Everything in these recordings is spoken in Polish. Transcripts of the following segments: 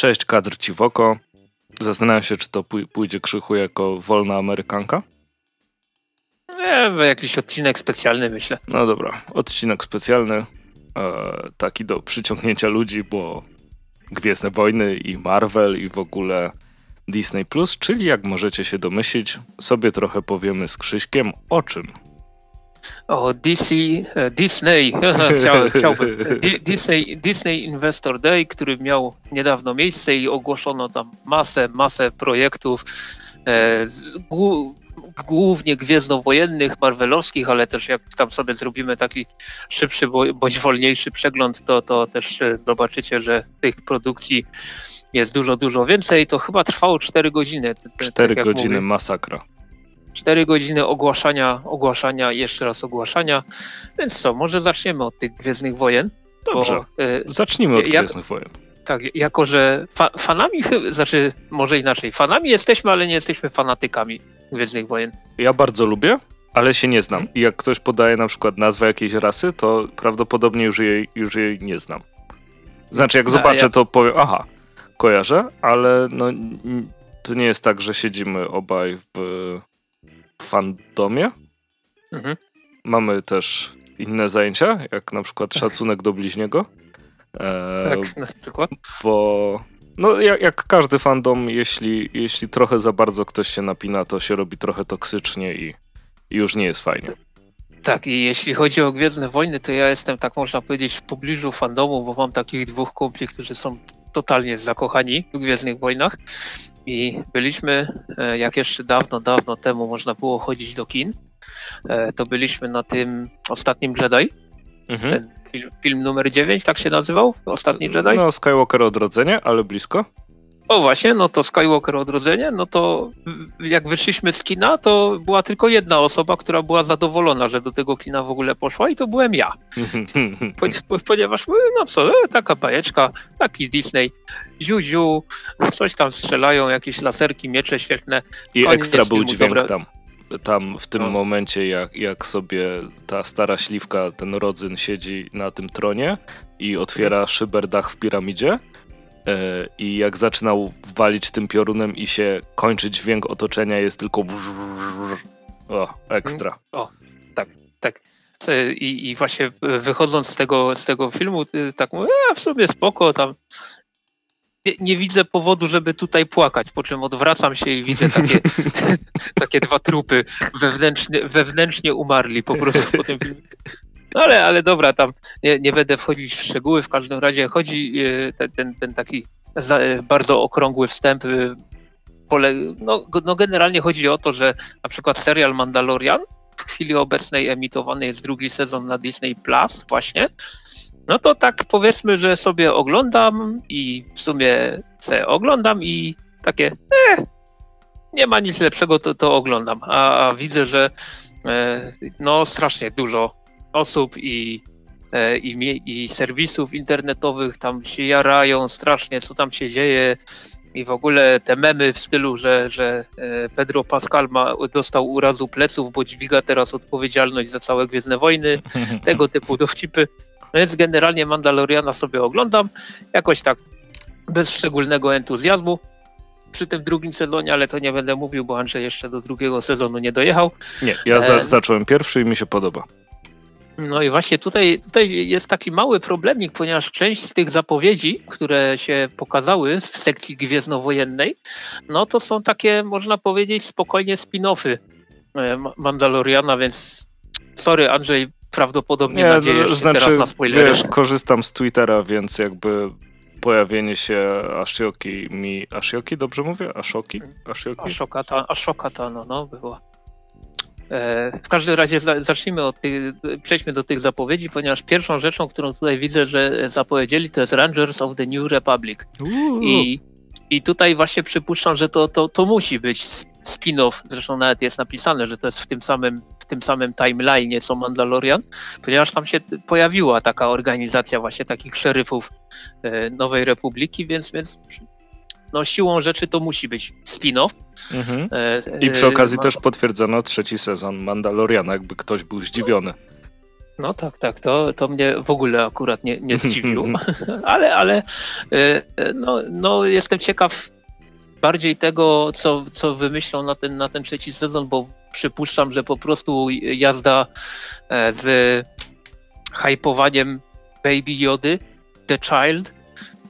Cześć, kadr ci w oko. Zastanawiam się, czy to pójdzie krzychu jako wolna Amerykanka? Nie, jakiś odcinek specjalny myślę. No dobra, odcinek specjalny, e, taki do przyciągnięcia ludzi, bo Gwiezdne Wojny i Marvel i w ogóle Disney Plus, czyli jak możecie się domyślić, sobie trochę powiemy z Krzyśkiem o czym. O DC, e, Disney, chciałbym, Disney, Disney Investor Day, który miał niedawno miejsce i ogłoszono tam masę, masę projektów, e, głównie gwiezdnowojennych, marvelowskich, ale też jak tam sobie zrobimy taki szybszy bądź wolniejszy przegląd, to, to też e, zobaczycie, że tych produkcji jest dużo, dużo więcej. To chyba trwało 4 godziny. 4 tak godziny mówię. masakra. 4 godziny ogłaszania, ogłaszania, jeszcze raz ogłaszania. Więc co, może zaczniemy od tych Gwiezdnych Wojen. Dobrze, bo, y, zacznijmy od jak, Gwiezdnych Wojen. Tak, jako że fa fanami, znaczy może inaczej, fanami jesteśmy, ale nie jesteśmy fanatykami Gwiezdnych Wojen. Ja bardzo lubię, ale się nie znam. I jak ktoś podaje na przykład nazwę jakiejś rasy, to prawdopodobnie już jej, już jej nie znam. Znaczy, jak zobaczę, ja... to powiem, aha, kojarzę, ale no, to nie jest tak, że siedzimy obaj w fandomie. Mhm. Mamy też inne zajęcia, jak na przykład szacunek do bliźniego. E, tak, na przykład. Bo no, jak, jak, każdy fandom, jeśli, jeśli trochę za bardzo ktoś się napina, to się robi trochę toksycznie i, i już nie jest fajnie. Tak, i jeśli chodzi o Gwiezdne Wojny, to ja jestem, tak można powiedzieć, w pobliżu fandomu, bo mam takich dwóch kumpli, którzy są totalnie zakochani w Gwiezdnych Wojnach i byliśmy, e, jak jeszcze dawno, dawno temu można było chodzić do kin, e, to byliśmy na tym ostatnim Jedi. Mhm. Film, film, numer 9, tak się nazywał? Ostatni Jedi? No, Skywalker Odrodzenie, ale blisko. O właśnie, no to Skywalker Odrodzenie, no to jak wyszliśmy z kina, to była tylko jedna osoba, która była zadowolona, że do tego kina w ogóle poszła i to byłem ja. Ponieważ, no co, e, taka bajeczka, taki Disney, ziu, ziu, coś tam strzelają, jakieś laserki, miecze świetne. I ekstra był dźwięk dobre. tam. Tam w tym no. momencie, jak, jak sobie ta stara śliwka, ten rodzyn siedzi na tym tronie i otwiera hmm. szyberdach w piramidzie, i jak zaczynał walić tym piorunem i się kończy dźwięk otoczenia, jest tylko o, ekstra. O, tak, tak. I, I właśnie wychodząc z tego, z tego filmu, tak mówię, a w sumie spoko, tam nie, nie, widzę powodu, żeby tutaj płakać, po czym odwracam się i widzę takie, takie dwa trupy wewnętrznie, wewnętrznie umarli po prostu po tym filmie. No ale, ale dobra, tam nie, nie będę wchodzić w szczegóły. W każdym razie chodzi e, ten, ten, ten taki bardzo okrągły wstęp. E, no, no generalnie chodzi o to, że na przykład serial Mandalorian w chwili obecnej emitowany jest drugi sezon na Disney Plus właśnie. No to tak powiedzmy, że sobie oglądam i w sumie se oglądam i takie eh, nie ma nic lepszego, to, to oglądam. A, a widzę, że e, no strasznie dużo osób i, e, i, i serwisów internetowych tam się jarają strasznie, co tam się dzieje i w ogóle te memy w stylu, że, że e, Pedro Pascal ma, dostał urazu pleców, bo dźwiga teraz odpowiedzialność za całe Gwiezdne Wojny, tego typu dowcipy. Więc generalnie Mandaloriana sobie oglądam, jakoś tak bez szczególnego entuzjazmu przy tym drugim sezonie, ale to nie będę mówił, bo Andrzej jeszcze do drugiego sezonu nie dojechał. Nie, ja za, e... zacząłem pierwszy i mi się podoba. No i właśnie tutaj, tutaj jest taki mały problemik, ponieważ część z tych zapowiedzi, które się pokazały w sekcji gwiezdnowojennej, no to są takie, można powiedzieć, spokojnie spin-offy e, Mandaloriana, więc sorry Andrzej, prawdopodobnie nie, nadziejesz znaczy, teraz na spoilery. Wiesz, korzystam z Twittera, więc jakby pojawienie się Ashioki mi... Ashioki, dobrze mówię? Ashoki? Ashokata, Ashokata, no, no, była. E, w każdym razie zacznijmy od tych, przejdźmy do tych zapowiedzi, ponieważ pierwszą rzeczą, którą tutaj widzę, że zapowiedzieli, to jest Rangers of the New Republic. I, I tutaj właśnie przypuszczam, że to, to, to musi być spin-off, zresztą nawet jest napisane, że to jest w tym samym, w tym samym timeline co Mandalorian, ponieważ tam się pojawiła taka organizacja właśnie takich szeryfów e, Nowej Republiki, więc, więc no siłą rzeczy to musi być spin-off. Mhm. E, I przy okazji e, też potwierdzono trzeci sezon Mandaloriana, jakby ktoś był zdziwiony. No tak, tak, to, to mnie w ogóle akurat nie, nie zdziwiło, ale, ale e, no, no jestem ciekaw bardziej tego, co, co wymyślą na ten, na ten trzeci sezon, bo przypuszczam, że po prostu jazda z hypowaniem Baby Jody, The Child,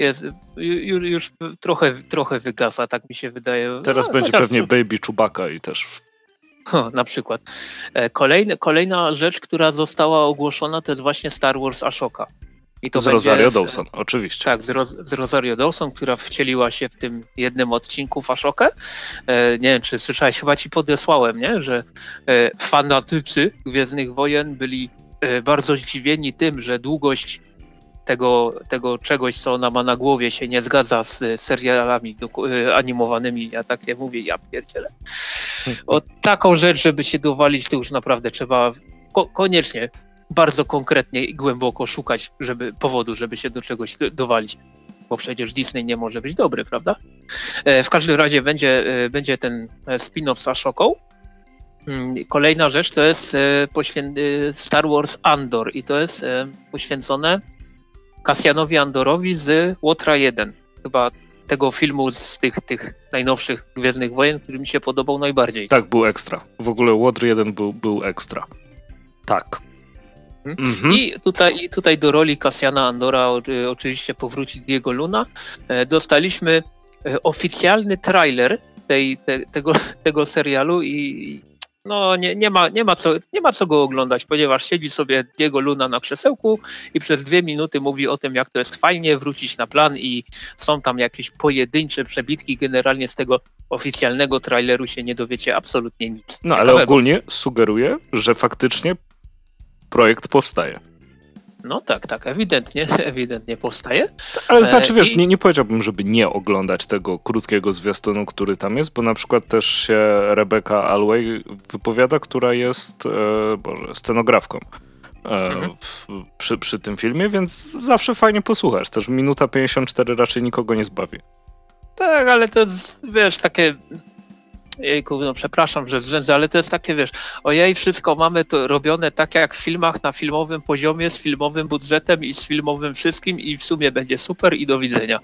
jest, już, już trochę, trochę wygasa, tak mi się wydaje. Teraz no, będzie pewnie Baby Chewbacca i też na przykład. E, kolejny, kolejna rzecz, która została ogłoszona, to jest właśnie Star Wars Ashoka. I to z Rosario Dawson, oczywiście. Tak, z, Ros z, Rosario Dawson, która wcieliła się w tym jednym odcinku w Ashokę. E, nie wiem, czy słyszałeś, chyba ci podesłałem, nie? że e, fanatycy Gwiezdnych Wojen byli e, bardzo zdziwieni tym, że długość tego, tego czegoś, co ona ma na głowie, się nie zgadza z serialami e, animowanymi. Ja takie mówię, ja pierdzielę. O taką rzecz, żeby się dowalić, to już naprawdę trzeba ko koniecznie bardzo konkretnie i głęboko szukać żeby, powodu, żeby się do czegoś dowalić. Bo przecież Disney nie może być dobry, prawda? E, w każdym razie będzie, e, będzie ten spin-off z Ashoką. Mm, kolejna rzecz to jest Star Wars Andor i to jest poświęcone Kasjanowi Andorowi z Łotra 1. Chyba tego filmu z tych, tych najnowszych Gwiezdnych Wojen, który mi się podobał najbardziej. Tak, był ekstra. W ogóle Łotr 1 był, był ekstra. Tak. Mhm. mhm. I tutaj, tutaj do roli Kasjana Andora oczywiście powróci Diego Luna. E, dostaliśmy e, oficjalny trailer tej, te, tego, tego serialu i no nie, nie, ma, nie, ma co, nie ma co go oglądać, ponieważ siedzi sobie Diego Luna na krzesełku i przez dwie minuty mówi o tym, jak to jest fajnie wrócić na plan i są tam jakieś pojedyncze przebitki. Generalnie z tego oficjalnego traileru się nie dowiecie absolutnie nic. No ciekawego. ale ogólnie sugeruje, że faktycznie projekt powstaje. No tak, tak, ewidentnie, ewidentnie powstaje. Ale znaczy, wiesz, I... nie, nie powiedziałbym, żeby nie oglądać tego krótkiego zwiastunu, który tam jest, bo na przykład też się Rebecca Alway wypowiada, która jest, e, boże, scenografką. E, mhm. w, przy, przy tym filmie, więc zawsze fajnie posłuchasz. Też minuta 54 raczej nikogo nie zbawi. Tak, ale to jest, wiesz, takie jejku, no przepraszam, że zrzędzę, ale to jest takie, wiesz, ojej, wszystko mamy to robione tak jak w filmach na filmowym poziomie, z filmowym budżetem i z filmowym wszystkim i w sumie będzie super i do widzenia.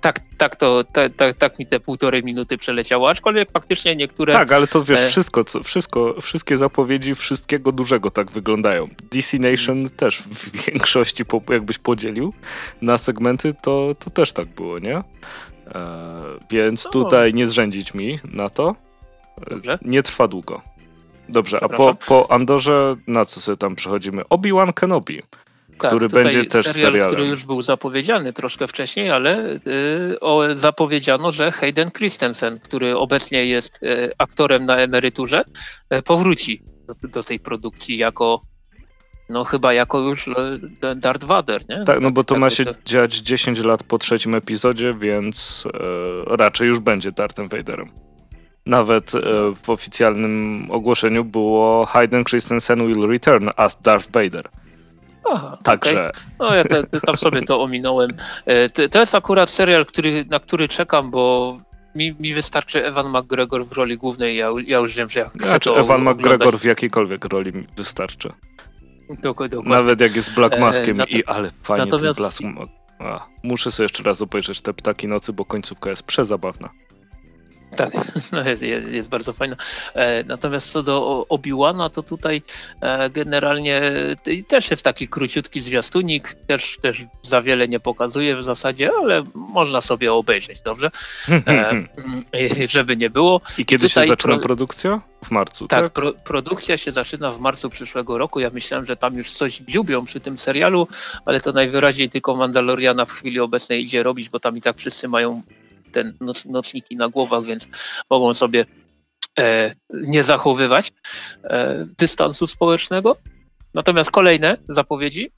Tak, tak, to, tak, tak, tak mi te półtorej minuty przeleciało, aczkolwiek faktycznie niektóre... Tak, ale to wiesz, e, wszystko, co, wszystko, wszystkie zapowiedzi wszystkiego dużego tak wyglądają. DC Nation hmm. też w większości, jakbyś podzielił na segmenty, to, to też tak było, nie? E, więc no. tutaj nie zrzędzić mi na to. Dobrze. Nie trwa długo. Dobrze, a po, po Andorze na co sobie tam przechodzimy? Obi-Wan Kenobi, tak, który będzie też serial, serialem. który już był zapowiedziany troszkę wcześniej, ale y, o, zapowiedziano, że Hayden Christensen, który obecnie jest y, aktorem na emeryturze, y, powróci do, do tej produkcji jako no chyba jako już Darth Vader, nie? Tak, no bo to tak, ma się to... dziać 10 lat po trzecim epizodzie, więc e, raczej już będzie Darthem Vaderem. Nawet e, w oficjalnym ogłoszeniu było Hayden Christensen will return as Darth Vader. Aha, Także. Okay. No ja te, te, tam sobie to ominąłem. E, to jest akurat serial, który, na który czekam, bo mi, mi wystarczy Evan McGregor w roli głównej. Ja, ja już wiem, że ja chcę znaczy, to Evan McGregor w jakiejkolwiek roli mi wystarczy. Dokładnie. Nawet jak jest Black e, Maskiem e, i ale fajnie natomiast... ten Black Muszę sobie jeszcze raz obejrzeć te Ptaki Nocy, bo końcówka jest przezabawna. Tak, no jest, jest, jest, bardzo fajna. E, natomiast co do Obi-Wana, to tutaj e, generalnie też jest taki króciutki zwiastunik, też, też za wiele nie pokazuje w zasadzie, ale można sobie obejrzeć, dobrze? E, żeby nie było. I kiedy tutaj się zaczyna pro... produkcja? W marcu, tak? tak? Pro, produkcja się zaczyna w marcu przyszłego roku. Ja myślałem, że tam już coś dziubią przy tym serialu, ale to najwyraźniej tylko Mandaloriana w chwili obecnej idzie robić, bo tam i tak wszyscy mają te noc, nocniki na głowach, więc mogą sobie e, nie zachowywać e, dystansu społecznego. Natomiast kolejne zapowiedzi,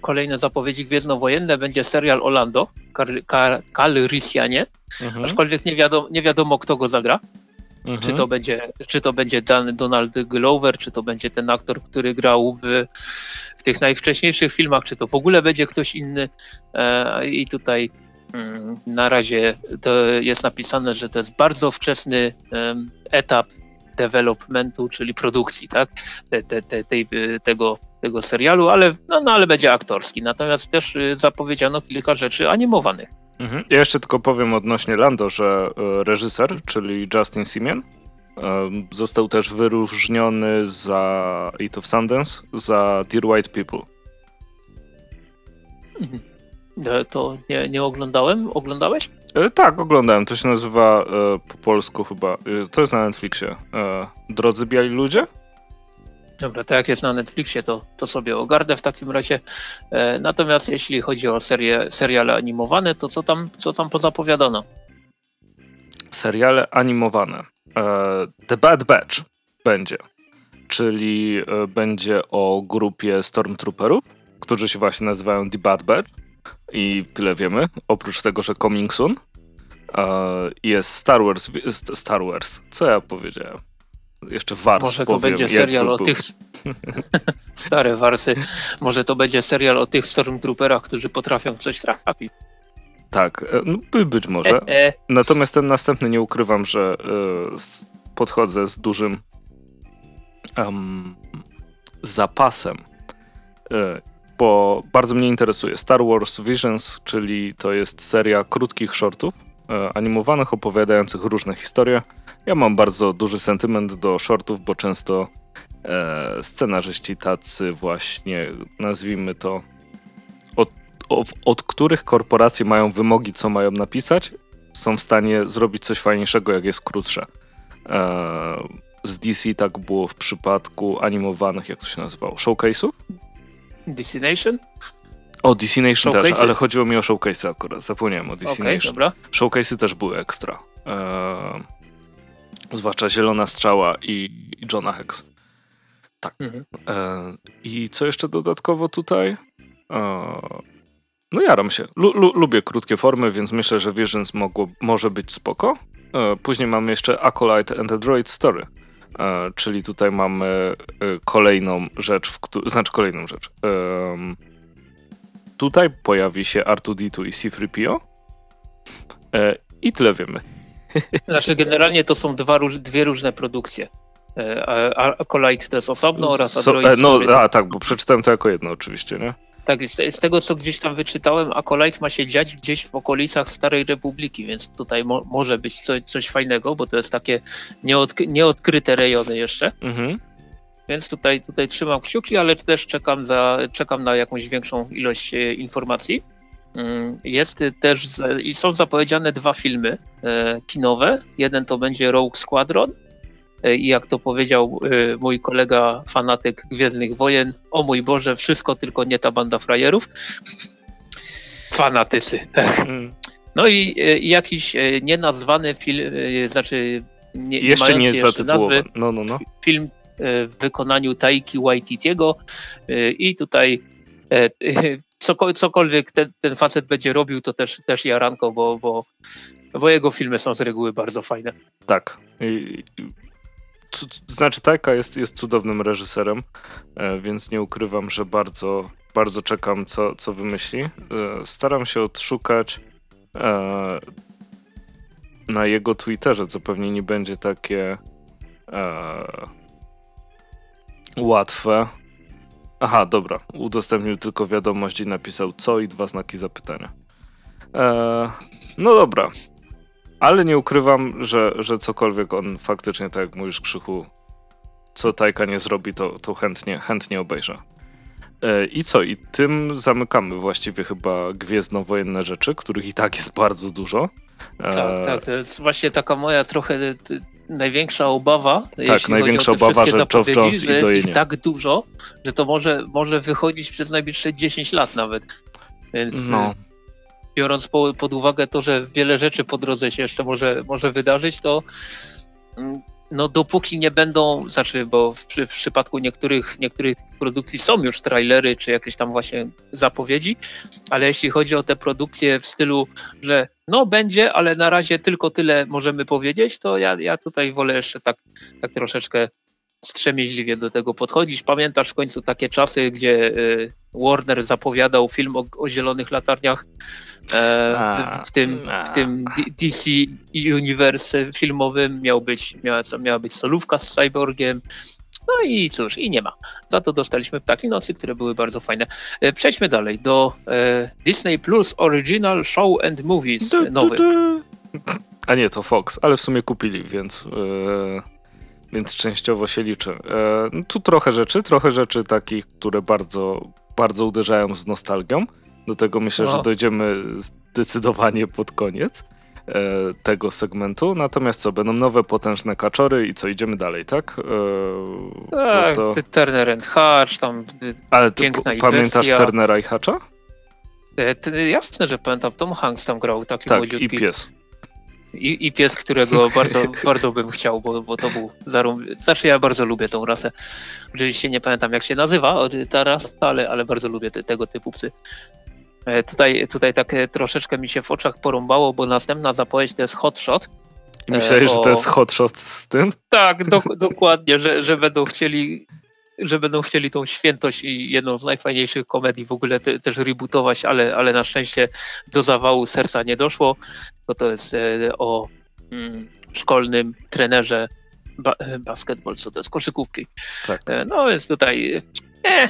kolejne zapowiedzi gwiezdnowojenne będzie serial Orlando, Calrissianie, mhm. aczkolwiek nie wiadomo, nie wiadomo kto go zagra. Mhm. Czy, to będzie, czy to będzie Donald Glover, czy to będzie ten aktor, który grał w, w tych najwcześniejszych filmach, czy to w ogóle będzie ktoś inny. E, I tutaj na razie to jest napisane, że to jest bardzo wczesny etap developmentu, czyli produkcji, tak? Te, te, te, tej, tego tego serialu, ale, no, no, ale będzie aktorski. Natomiast też y, zapowiedziano kilka rzeczy animowanych. Mhm. Ja jeszcze tylko powiem odnośnie Lando, że e, reżyser, czyli Justin Simien, e, został też wyróżniony za, i to w Sundance, za Dear White People. Mhm. E, to nie, nie oglądałem. Oglądałeś? E, tak, oglądałem. To się nazywa e, po polsku chyba. E, to jest na Netflixie. Drodzy Biali Ludzie? Dobra, tak jak jest na Netflixie, to, to sobie ogarnę w takim razie. natomiast jeśli chodzi o serie, seriale animowane, to co tam, co tam pozapowiadano? Seriale animowane. The Bad Batch będzie. Czyli będzie o grupie Stormtrooperów, którzy się właśnie nazywają The Bad Batch i tyle wiemy. Oprócz tego, że Coming Soon jest Star Wars. Star Wars. Co ja powiedziałem? Jeszcze Wars Może to powiem, będzie serial o tych... Stare Warsy. Może to będzie serial o tych Stormtrooperach, którzy potrafią coś trafić. Tak, e, no, by, być może. E, e. Natomiast ten następny nie ukrywam, że y, podchodzę z dużym um, zapasem y, bo bardzo mnie interesuje. Star Wars Visions, czyli to jest seria krótkich shortów e, animowanych, opowiadających różne historie. Ja mam bardzo duży sentyment do shortów, bo często e, scenarzyści tacy właśnie, nazwijmy to, od, od, od których korporacje mają wymogi, co mają napisać, są w stanie zrobić coś fajniejszego, jak jest krótsze. E, z DC tak było w przypadku animowanych, jak to się nazywało, showcase'ów? Destination? O, Destination też, ale chodziło mi o showcase akurat. Zapomniałem o Destination. Okay, dobra. Showcase'y też były ekstra. Eee, zwłaszcza Zielona Strzała i, i Johna Hex. Tak. Mhm. Eee, I co jeszcze dodatkowo tutaj? Eee, no jaram się. Lu, lu, lubię krótkie formy, więc myślę, że Visions mogło, może być spoko. Później mamy jeszcze Acolyte and the Droid Story E, czyli tutaj mamy e, kolejną rzecz, w znaczy kolejną rzecz. Tutaj pojawi się R2D2 i C3PO e, i tyle wiemy. Znaczy generalnie to są dwa, dwie różne produkcje. Acolyte to jest osobno oraz Android so, No, a tak, bo przeczytałem to jako jedno oczywiście, nie? Tak, z, z, tego co gdzieś tam wyczytałem, Acolyte ma się dziać gdzieś w okolicach Starej Republiki, więc tutaj mo, może być co, coś fajnego, bo to jest takie nieodk nieodkryte rejony jeszcze. Mhm. Więc tutaj, tutaj trzymam kciuki, ale też czekam, za, czekam na jakąś większą ilość e, informacji. Mm, jest też i są zapowiedziane dwa filmy e, kinowe. Jeden to będzie Rogue Squadron, i jak to powiedział e, mój kolega fanatyk Gwiezdnych Wojen, o mój Boże, wszystko tylko nie ta banda frajerów. Fanatycy. Mm. No i, e, jakiś nienazwany film, znaczy nie, jeszcze nie zatytułowany. No, no, no. Film w wykonaniu Taiki Waititiego i tutaj cokolwiek ten, ten facet będzie robił, to też, też jaranko, bo, bo, bo jego filmy są z reguły bardzo fajne. Tak. Znaczy Taika jest, jest cudownym reżyserem, e, więc nie ukrywam, że bardzo, bardzo czekam, co, co wymyśli. E, staram się odszukać e, na jego Twitterze, co pewnie nie będzie takie łatwe. Aha, dobra. Udostępnił tylko wiadomość i napisał co i dwa znaki zapytania. no dobra. Ale nie ukrywam, że, że cokolwiek on faktycznie, tak jak mówisz, Krzychu, co Tajka nie zrobi, to, to chętnie, chętnie obejrzę. E, I co? I tym zamykamy właściwie chyba gwiezdnowojenne rzeczy, których i tak jest bardzo dużo. E, tak, tak. To jest właśnie taka moja trochę największa obawa. Tak, największa obawa, że Geoff Jones że jest ich tak dużo, że to może, może wychodzić przez najbliższe 10 lat nawet. Więc no biorąc po, pod uwagę to, że wiele rzeczy po drodze się jeszcze może, może wydarzyć, to mm, no dopóki nie będą, znaczy, bo w, w, przypadku niektórych, niektórych produkcji są już trailery, czy jakieś tam właśnie zapowiedzi, ale jeśli chodzi o te produkcje w stylu, że no będzie, ale na razie tylko tyle możemy powiedzieć, to ja, ja tutaj wolę jeszcze tak, tak troszeczkę strzemięźliwie do tego podchodzić. Pamiętasz w końcu takie czasy, gdzie y, Warner zapowiadał film o, o zielonych latarniach e, w, w, tym, w tym DC Universe filmowym miał być, miała, miała być solówka z Cyborgiem, No i cóż, i nie ma. Za to dostaliśmy Ptaki Nocy, które były bardzo fajne. E, przejdźmy dalej do e, Disney Plus Original Show and Movies du, nowy. Du, du. A nie, to Fox, ale w sumie kupili, więc, e, więc częściowo się liczy. E, tu trochę rzeczy, trochę rzeczy takich, które bardzo, bardzo uderzają z nostalgią. Do tego myślę, że dojdziemy zdecydowanie pod koniec. E, tego segmentu. Natomiast co, będą nowe potężne kaczory i co, idziemy dalej, tak? E, tak, to... Turner and Hatch, tam Ale piękna pamiętasz bestia. Turnera i Hatcha? E, jasne, że pamiętam, Tom Hanks tam grał, taki tak, młodziutki. i pies. I, I, pies, którego bardzo, bardzo bym chciał, bo, bo to był zarum... Znaczy ja bardzo lubię tą rasę. Oczywiście nie pamiętam jak się nazywa ta rasa, ale, ale bardzo lubię te, tego typu psy. E, tutaj, tutaj tak troszeczkę mi się w oczach porąbało, bo następna zapowiedź to jest hotshot. I myślałeś, o... że to jest hotshot z tym? Tak, do, dokładnie, że, że będą chcieli że będą chcieli tą świętość i jedną z najfajniejszych komedii w ogóle te, też rebootować, ale, ale na szczęście do zawału serca nie doszło, bo to jest e, o mm, szkolnym trenerze ba basketball, co to jest koszykówki. Tak. E, no więc tutaj e,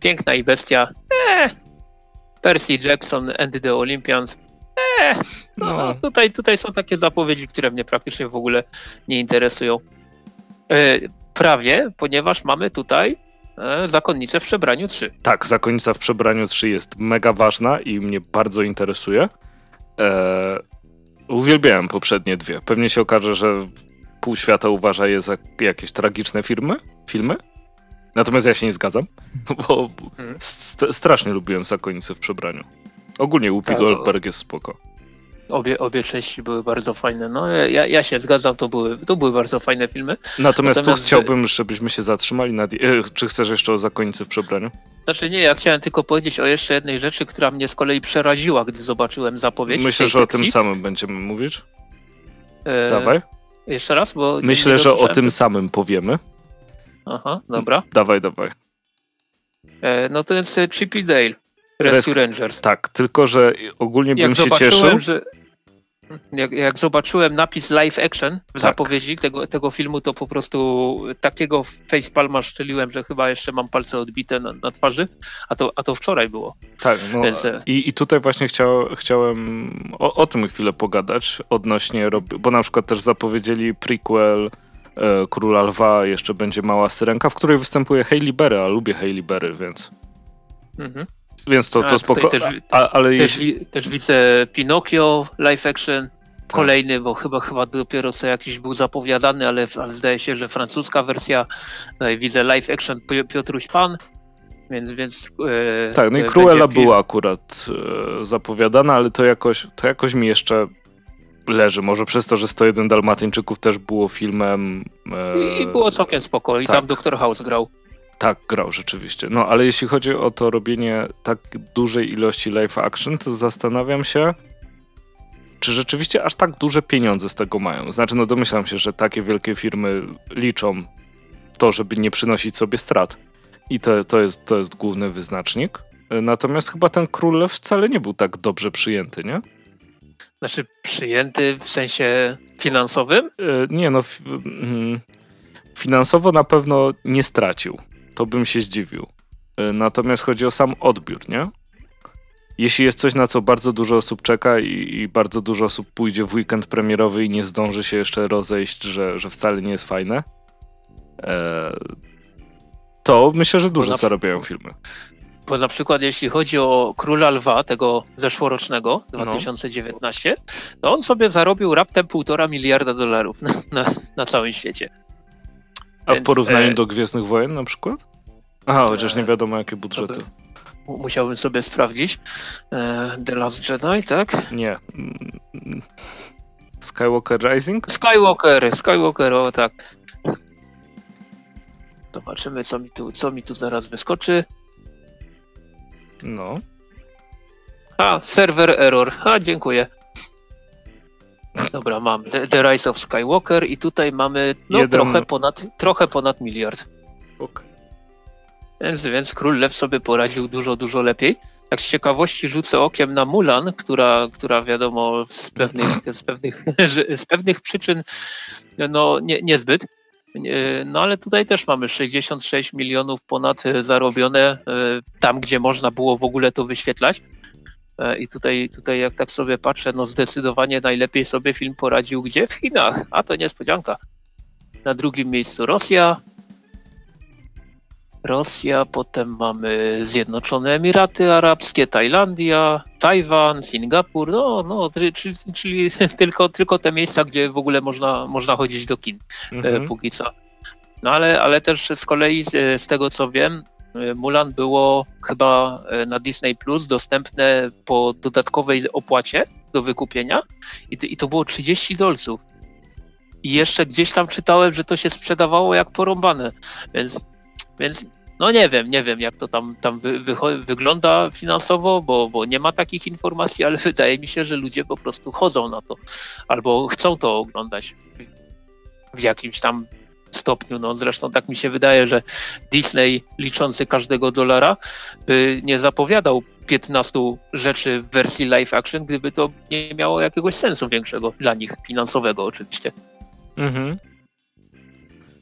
piękna i bestia, e, Percy Jackson and the Olympians. Eee, no, no. Tutaj, tutaj są takie zapowiedzi, które mnie praktycznie w ogóle nie interesują. Prawie, ponieważ mamy tutaj e, Zakonnicę w przebraniu 3. Tak, Zakonnica w przebraniu 3 jest mega ważna i mnie bardzo interesuje. E, uwielbiałem poprzednie dwie. Pewnie się okaże, że pół świata uważa je za jakieś tragiczne firmy, filmy. Natomiast ja się nie zgadzam, bo hmm. st strasznie lubiłem Zakonnicę w przebraniu. Ogólnie Whoopi tak, Goldberg jest spoko. Obie, obie części były bardzo fajne. No, ja, ja się zgadzam, to były, to były bardzo fajne filmy. Natomiast, Natomiast tu chciałbym, żebyśmy się zatrzymali nad... E, czy chcesz jeszcze o Zakonnicy w przebraniu? Znaczy nie, ja chciałem tylko powiedzieć o jeszcze jednej rzeczy, która mnie z kolei przeraziła, gdy zobaczyłem zapowiedź. Myślę, że sekcji. o tym samym będziemy mówić. E... Dawaj. Jeszcze raz, bo. Myślę, że o tym samym powiemy. Aha, dobra. Dawaj, dawaj. E, no to jest Chippy Dale, Rescue Rangers. Tak, tylko że ogólnie bym się cieszył. Że, jak, jak, zobaczyłem napis live action w tak. zapowiedzi tego, tego filmu, to po prostu takiego facepalma szczeliłem, że chyba jeszcze mam palce odbite na, na twarzy, a to, a to wczoraj było. Tak, no Więc... E, i, i tutaj właśnie chciał, chciałem o, o tym chwilę pogadać odnośnie, bo na przykład też zapowiedzieli prequel e, Króla Lwa, jeszcze będzie Mała Syrenka, w której występuje Hailey Berry, a lubię Hailey Berry, więc... Mhm. Więc to, to spoko. Też, a, ale też, jeśli... też widzę Pinocchio live action, tak. kolejny, bo chyba chyba dopiero co jakiś był zapowiadany, ale, ale zdaje się, że francuska wersja. Tutaj widzę live action Piotruś Pan. Więc, więc e, tak, no i Cruella była akurat e, zapowiadana, ale to jakoś, to jakoś mi jeszcze leży. Może przez to, że 101 Dalmatyńczyków też było filmem. E, I było całkiem spoko. I tak. tam Dr. House grał. Tak, grał rzeczywiście. No ale jeśli chodzi o to robienie tak dużej ilości live action, to zastanawiam się, czy rzeczywiście aż tak duże pieniądze z tego mają. Znaczy, no domyślam się, że takie wielkie firmy liczą to, żeby nie przynosić sobie strat. I to, to, jest, to jest główny wyznacznik. Natomiast chyba ten król wcale nie był tak dobrze przyjęty, nie? Znaczy, przyjęty w sensie finansowym? E, nie, no. Mm, finansowo na pewno nie stracił to bym się zdziwił. E, natomiast chodzi o sam odbiór, nie? Jeśli jest coś, na co bardzo dużo osób czeka i, i, bardzo dużo osób pójdzie w weekend premierowy i nie zdąży się jeszcze rozejść, że, że wcale nie jest fajne, e, to myślę, że dużo zarabiają filmy. Bo na przykład jeśli chodzi o Króla Lwa, tego zeszłorocznego, 2019, no. to on sobie zarobił raptem półtora miliarda dolarów na, na, na całym świecie. A w porównaniu e... do Gwiezdnych Wojen na przykład? Aha, chociaż nie wiadomo jakie budżety. Musiałbym sobie sprawdzić. E, The Last Jedi, tak? Nie. Skywalker Rising? Skywalker, Skywalker, o tak. Zobaczymy, co mi tu, co mi tu zaraz wyskoczy. No. A, server error. A, dziękuję. Dobra, mam The Rise of Skywalker i tutaj mamy no, Jeden... trochę, ponad, trochę ponad miliard. Okay. Więc, więc Król Lew sobie poradził dużo, dużo lepiej. Jak z ciekawości rzucę okiem na Mulan, która, która wiadomo z pewnych, z pewnych, z pewnych przyczyn no, nie, niezbyt No ale tutaj też mamy 66 milionów ponad zarobione tam, gdzie można było w ogóle to wyświetlać. I tutaj, tutaj jak tak sobie patrzę, no zdecydowanie najlepiej sobie film poradził gdzie? W Chinach, a to niespodzianka. Na drugim miejscu Rosja, Rosja, potem mamy Zjednoczone Emiraty Arabskie, Tajlandia, Tajwan, Singapur, no, no czyli, czyli tylko, tylko te miejsca, gdzie w ogóle można, można chodzić do kin e, mhm. póki co. No ale, ale też z kolei z, z tego co wiem, e, Mulan było chyba e, na Disney Plus dostępne po dodatkowej opłacie do wykupienia i, i to było 30 dolców. I jeszcze gdzieś tam czytałem, że to się sprzedawało jak porąbane, więc więc no nie wiem, nie wiem jak to tam, tam wy, wy, wygląda finansowo, bo, bo nie ma takich informacji, ale wydaje mi się, że ludzie po prostu chodzą na to albo chcą to oglądać w jakimś tam stopniu. No zresztą tak mi się wydaje, że Disney liczący każdego dolara by nie zapowiadał 15 rzeczy w wersji live action, gdyby to nie miało jakiegoś sensu większego dla nich, finansowego oczywiście. Mhm.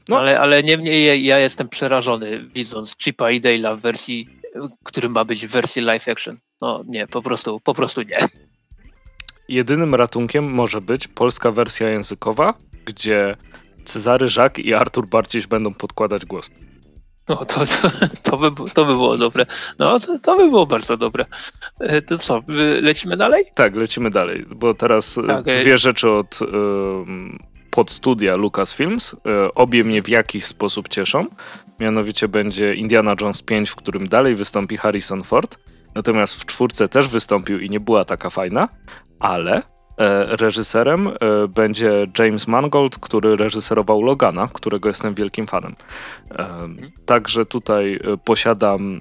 No. Ale, ale niemniej ja jestem przerażony widząc Chipa i Dale'a w wersji, który ma być w wersji live action. No nie, po prostu, po prostu nie. Jedynym ratunkiem może być polska wersja językowa, gdzie Cezary Żak i Artur Barciś będą podkładać głos. No to, to, to, by, to by było dobre. No to, to by było bardzo dobre. E, to co, lecimy dalej? Tak, lecimy dalej, bo teraz okay. Tak, dwie rzeczy od podstudia Lucasfilms. E, obie mnie w jakiś sposób cieszą. Mianowicie będzie Indiana Jones 5, w którym dalej wystąpi Harrison Ford. Natomiast w czwórce też wystąpił i nie była taka fajna, ale e, reżyserem e, będzie James Mangold, który reżyserował Logana, którego jestem wielkim fanem. Także tutaj posiadam,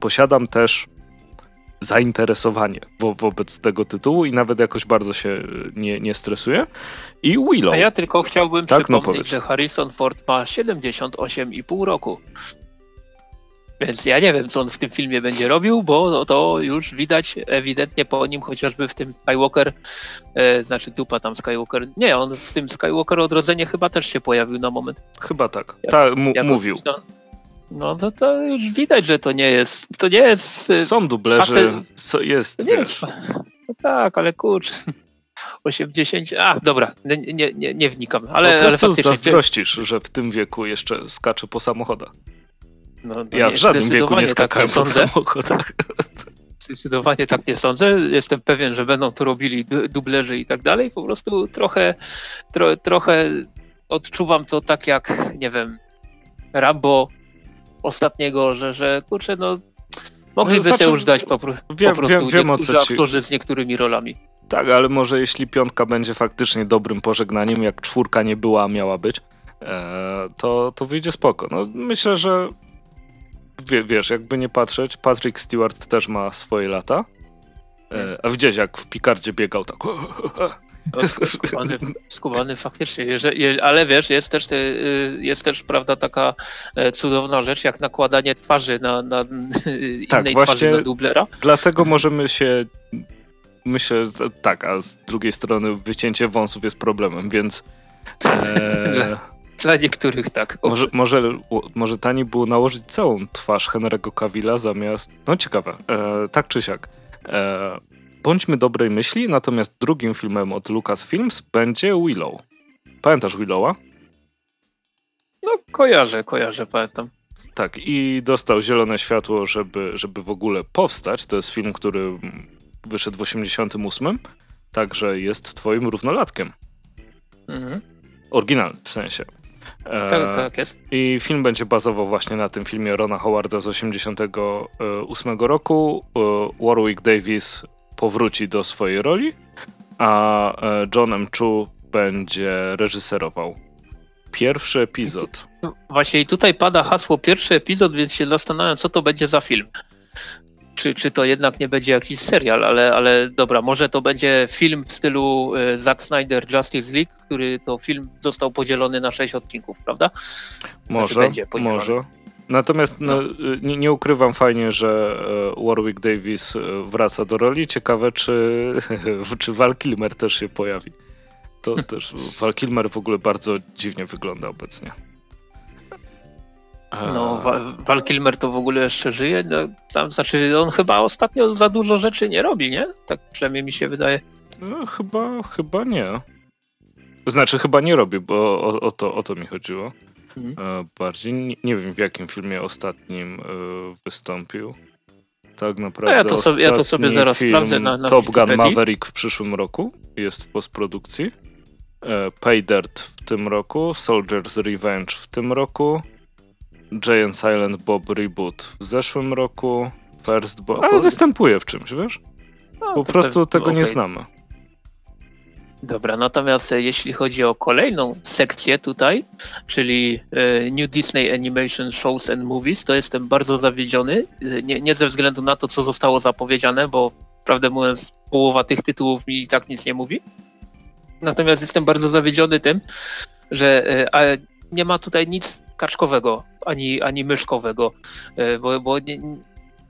posiadam też zainteresowanie wo wobec tego tytułu i nawet jakoś bardzo się e, nie, nie stresuję. I Willow. A ja tylko chciałbym tak, no przypomnieć, no że Harrison Ford ma 78,5 roku. Więc ja nie wiem, co on w tym filmie będzie robił, bo to już widać ewidentnie po nim, chociażby w tym Skywalker, e, znaczy dupa tam Skywalker. Nie, on w tym Skywalker odrodzenie chyba też się pojawił na moment. Chyba tak. Tak, mówił. No, no to, to już widać, że to nie jest. To nie jest. Y, Są dublerzy, co jest, nie wiesz. Jest, no tak, ale kurczę. 80. A, dobra, nie, nie, nie, nie wnikam. Ale, po prostu ale zazdrościsz, że w tym wieku jeszcze skacze po samochodach. No, no ja w żadnym wieku nie tak skakałem tak po samochodach. Zdecydowanie tak nie sądzę. Jestem pewien, że będą to robili dublerzy i tak dalej. Po prostu trochę, tro, trochę odczuwam to tak jak, nie wiem, Rambo ostatniego, że, że kurczę, no mogliby no, znaczy, sobie już dać po, po wiem, prostu wiem, wiem, niektórzy ci... aktorzy z niektórymi rolami. Tak, ale może jeśli piątka będzie faktycznie dobrym pożegnaniem, jak czwórka nie była, a miała być, e, to, to wyjdzie spoko. No, myślę, że wie, wiesz, jakby nie patrzeć, Patrick Stewart też ma swoje lata. E, a widziałeś, jak w Picardzie biegał tak. No, skubany, skubany faktycznie, ale wiesz, jest też, y, jest też prawda taka e, cudowna rzecz, jak nakładanie twarzy na, na tak, innej twarzy na dublera. Dlatego możemy się myślę, tak, a z drugiej strony wycięcie wąsów jest problemem, więc e, dla, niektórych tak. Może, może, może taniej było nałożyć całą twarz Henry'ego Cavilla zamiast, no ciekawe, e, tak czy siak. E, Bądźmy dobrej myśli, natomiast drugim filmem od Lucasfilms będzie Willow. Pamiętasz Willowa? No, kojarzę, kojarzę, pamiętam. Tak, i dostał zielone światło, żeby, żeby w ogóle powstać. To jest film, który wyszedł w 88, także jest twoim równolatkiem. Mhm. Oryginalny w sensie. E, tak, tak jest. I film będzie bazował właśnie na tym filmie Rona Howarda z 88 roku. E, Warwick Davis powróci do swojej roli, a e, John M. Chu będzie reżyserował pierwszy epizod. Właśnie i tutaj pada hasło pierwszy epizod, więc się zastanawiam, co to będzie za film. Czy, czy to jednak nie będzie jakiś serial, ale, ale dobra, może to będzie film w stylu e, Zack Snyder Justice League, który to film został podzielony na sześć odcinków, prawda? Może, znaczy może. Natomiast no. No, nie, nie, ukrywam fajnie, że e, Warwick Davis e, wraca do roli. Ciekawe, czy, czy Val Kilmer też się pojawi. To też Val Kilmer w ogóle bardzo dziwnie wygląda obecnie. No, Val Kilmer to w ogóle jeszcze żyje. No, tam, znaczy, on chyba ostatnio za dużo rzeczy nie robi, nie? Tak przynajmniej mi się wydaje. No, chyba, chyba nie. Znaczy, chyba nie robi, bo o, o to, o to mi chodziło. Mhm. E, bardziej nie, nie, wiem, w jakim filmie ostatnim e, wystąpił. Tak naprawdę. No ja, to sobie, ja to sobie zaraz sprawdzę na, na Top Gun Maverick w przyszłym roku jest w postprodukcji. E, Pay Dirt w tym roku, Soldier's Revenge w tym roku, Giant Silent Bob Reboot w zeszłym roku, First Bob... Ale występuje w czymś, wiesz? No, po prostu tego okay. nie znamy. Dobra, natomiast e, jeśli chodzi o kolejną sekcję tutaj, czyli e, New Disney Animation Shows and Movies, to jestem bardzo zawiedziony. E, nie, nie ze względu na to, co zostało zapowiedziane, bo prawdę mówiąc, połowa tych tytułów mi i tak nic nie mówi. Natomiast jestem bardzo zawiedziony tym, że nie ma tutaj nic kaczkowego ani, ani myszkowego, bo, bo nie,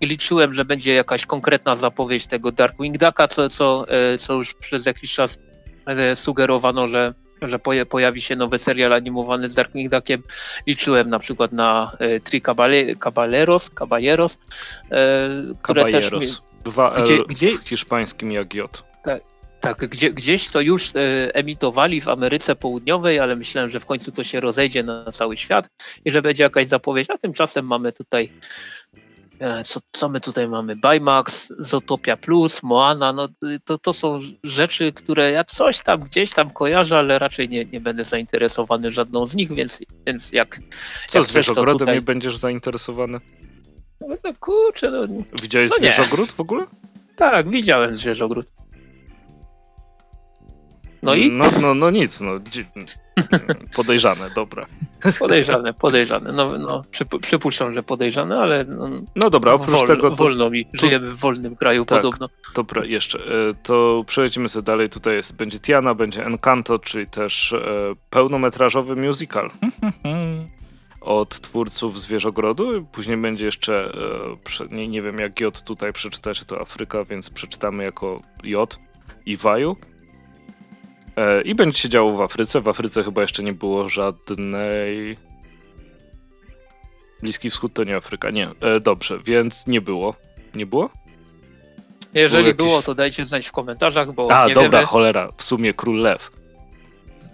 liczyłem, że będzie jakaś konkretna zapowiedź tego Darkwing Ducka, co, co, co już przez jakiś czas E, sugerowano, że że pojawi się nowy serial animowany z Darkwing Duckiem. Liczyłem na przykład na e, Tri Caballeros, Caballeros e, które Caballeros. też... Mi, Dwa L gdzie, gdzie, w hiszpańskim jak J. Tak, tak gdzie, gdzieś to już e, emitowali w Ameryce Południowej, ale myślałem, że w końcu to się rozejdzie na cały świat i że będzie jakaś zapowiedź, a tymczasem mamy tutaj E, co, co my tutaj mamy? Baymax, Zotopia Plus, Moana, no to, to są rzeczy, które ja coś tam gdzieś tam kojarzę, ale raczej nie, nie będę zainteresowany żadną z nich, więc, więc jak. Co jak Zwierzogrodem tutaj... nie będziesz zainteresowany? No, no kurczę, no. Widziałeś no Zwierzogród w ogóle? Tak, widziałem Zwierzogród. No i? No, no, no nic, no. Podejrzane, dobra. Podejrzane, podejrzane. No, no przypuszczam, że podejrzane, ale. No, no dobra, oprócz wol, tego. To, wolno mi. Żyjemy w wolnym kraju tak, podobno. Dobra, jeszcze. E, to przelecimy sobie dalej. Tutaj jest, będzie Tiana, będzie Encanto, czyli też e, pełnometrażowy musical. od twórców Zwierzogrodu. Później będzie jeszcze, e, nie, nie wiem jak J tutaj przeczytać, czy to Afryka, więc przeczytamy jako J i Waju. E, I będzie się działo w Afryce. W Afryce chyba jeszcze nie było żadnej. Bliski Wschód to nie Afryka, nie. E, dobrze, więc nie było. Nie było? Jeżeli było, jakieś... było, to dajcie znać w komentarzach, bo. A, dobra, wiemy. cholera, w sumie Król Lew.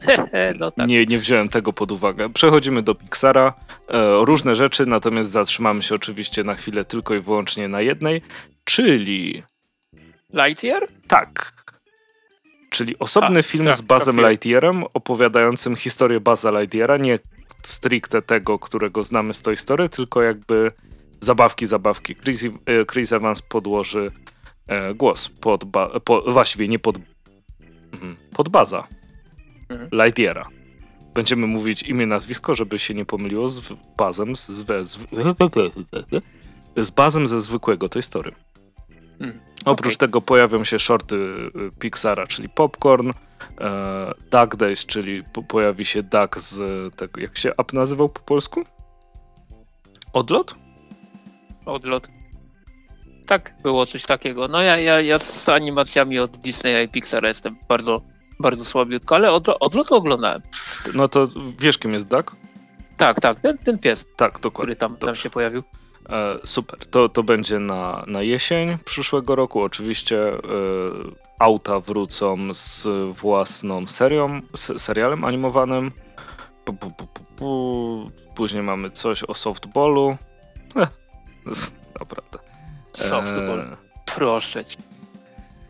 no tak. nie, nie wziąłem tego pod uwagę. Przechodzimy do Pixara. E, różne rzeczy, natomiast zatrzymamy się oczywiście na chwilę tylko i wyłącznie na jednej, czyli. Lightyear? Tak czyli osobny A, film tak, z Bazem Lightyearem opowiadającym historię Baza Lightyeara, nie stricte tego, którego znamy z tej historii, tylko jakby zabawki, zabawki. Chris, e, Chris Evans podłoży e, głos pod, ba, po, właściwie nie pod, mhm, pod Baza mhm. Lightyeara. Będziemy mówić imię, nazwisko, żeby się nie pomyliło z Bazem z, z, z, z Bazem ze zwykłego tej historii. Hmm. Oprócz okay. tego pojawią się shorty y, Pixara, czyli Popcorn, e, Duck Days, czyli po, pojawi się Duck z tego, jak się app nazywał po polsku? Odlot? Odlot. Tak, było coś takiego. No ja, ja, ja z animacjami od Disneya i Pixara jestem bardzo, bardzo słabiutko, ale odlot, odlot oglądałem. No to wiesz kim jest Duck? Tak, tak, ten, ten pies. Tak, dokładnie. Który tam, tam się pojawił. E, super, to, to będzie na, na jesień przyszłego roku. Oczywiście e, auta wrócą z własną serią, serialem animowanym. Pu, pu, pu, Później mamy coś o softballu. Eh, naprawdę. Softball. E... Proszę cię.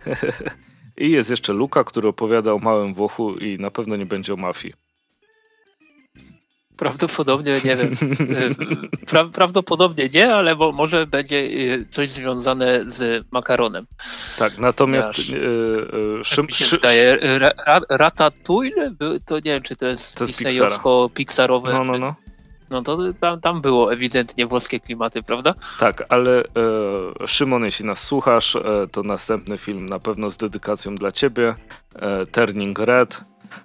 I jest jeszcze Luka, który opowiada o małym Włochu i na pewno nie będzie o mafii. Prawdopodobnie nie wiem. Y, pra, prawdopodobnie nie, ale może będzie y, coś związane z makaronem. Tak, natomiast Aż, yy, szym, mi się wydaje, ra, Ratatouille, to nie wiem, czy to jest, to jest Disneyowsko-pixarowe. No, no, no. No to tam, tam było ewidentnie włoskie klimaty, prawda? Tak, ale e, Szymon, jeśli nas słuchasz, e, to następny film na pewno z dedykacją dla ciebie. E, Turning Red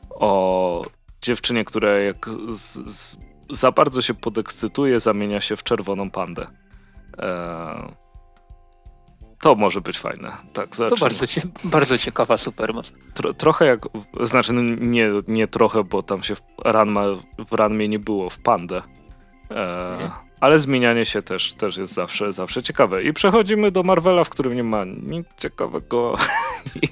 o dziewczynie, która jak z, z, za bardzo się podekscytuje, zamienia się w czerwoną pandę. Eee, to może być fajne. Tak, to bardzo, bardzo ciekawa supermoc. Tro, trochę jak, znaczy no nie, nie trochę, bo tam się w, Ranma, w Ranmie nie było, w pandę. E, mhm. Ale zmienianie się też, też jest zawsze, zawsze ciekawe. I przechodzimy do Marvela, w którym nie ma nic ciekawego.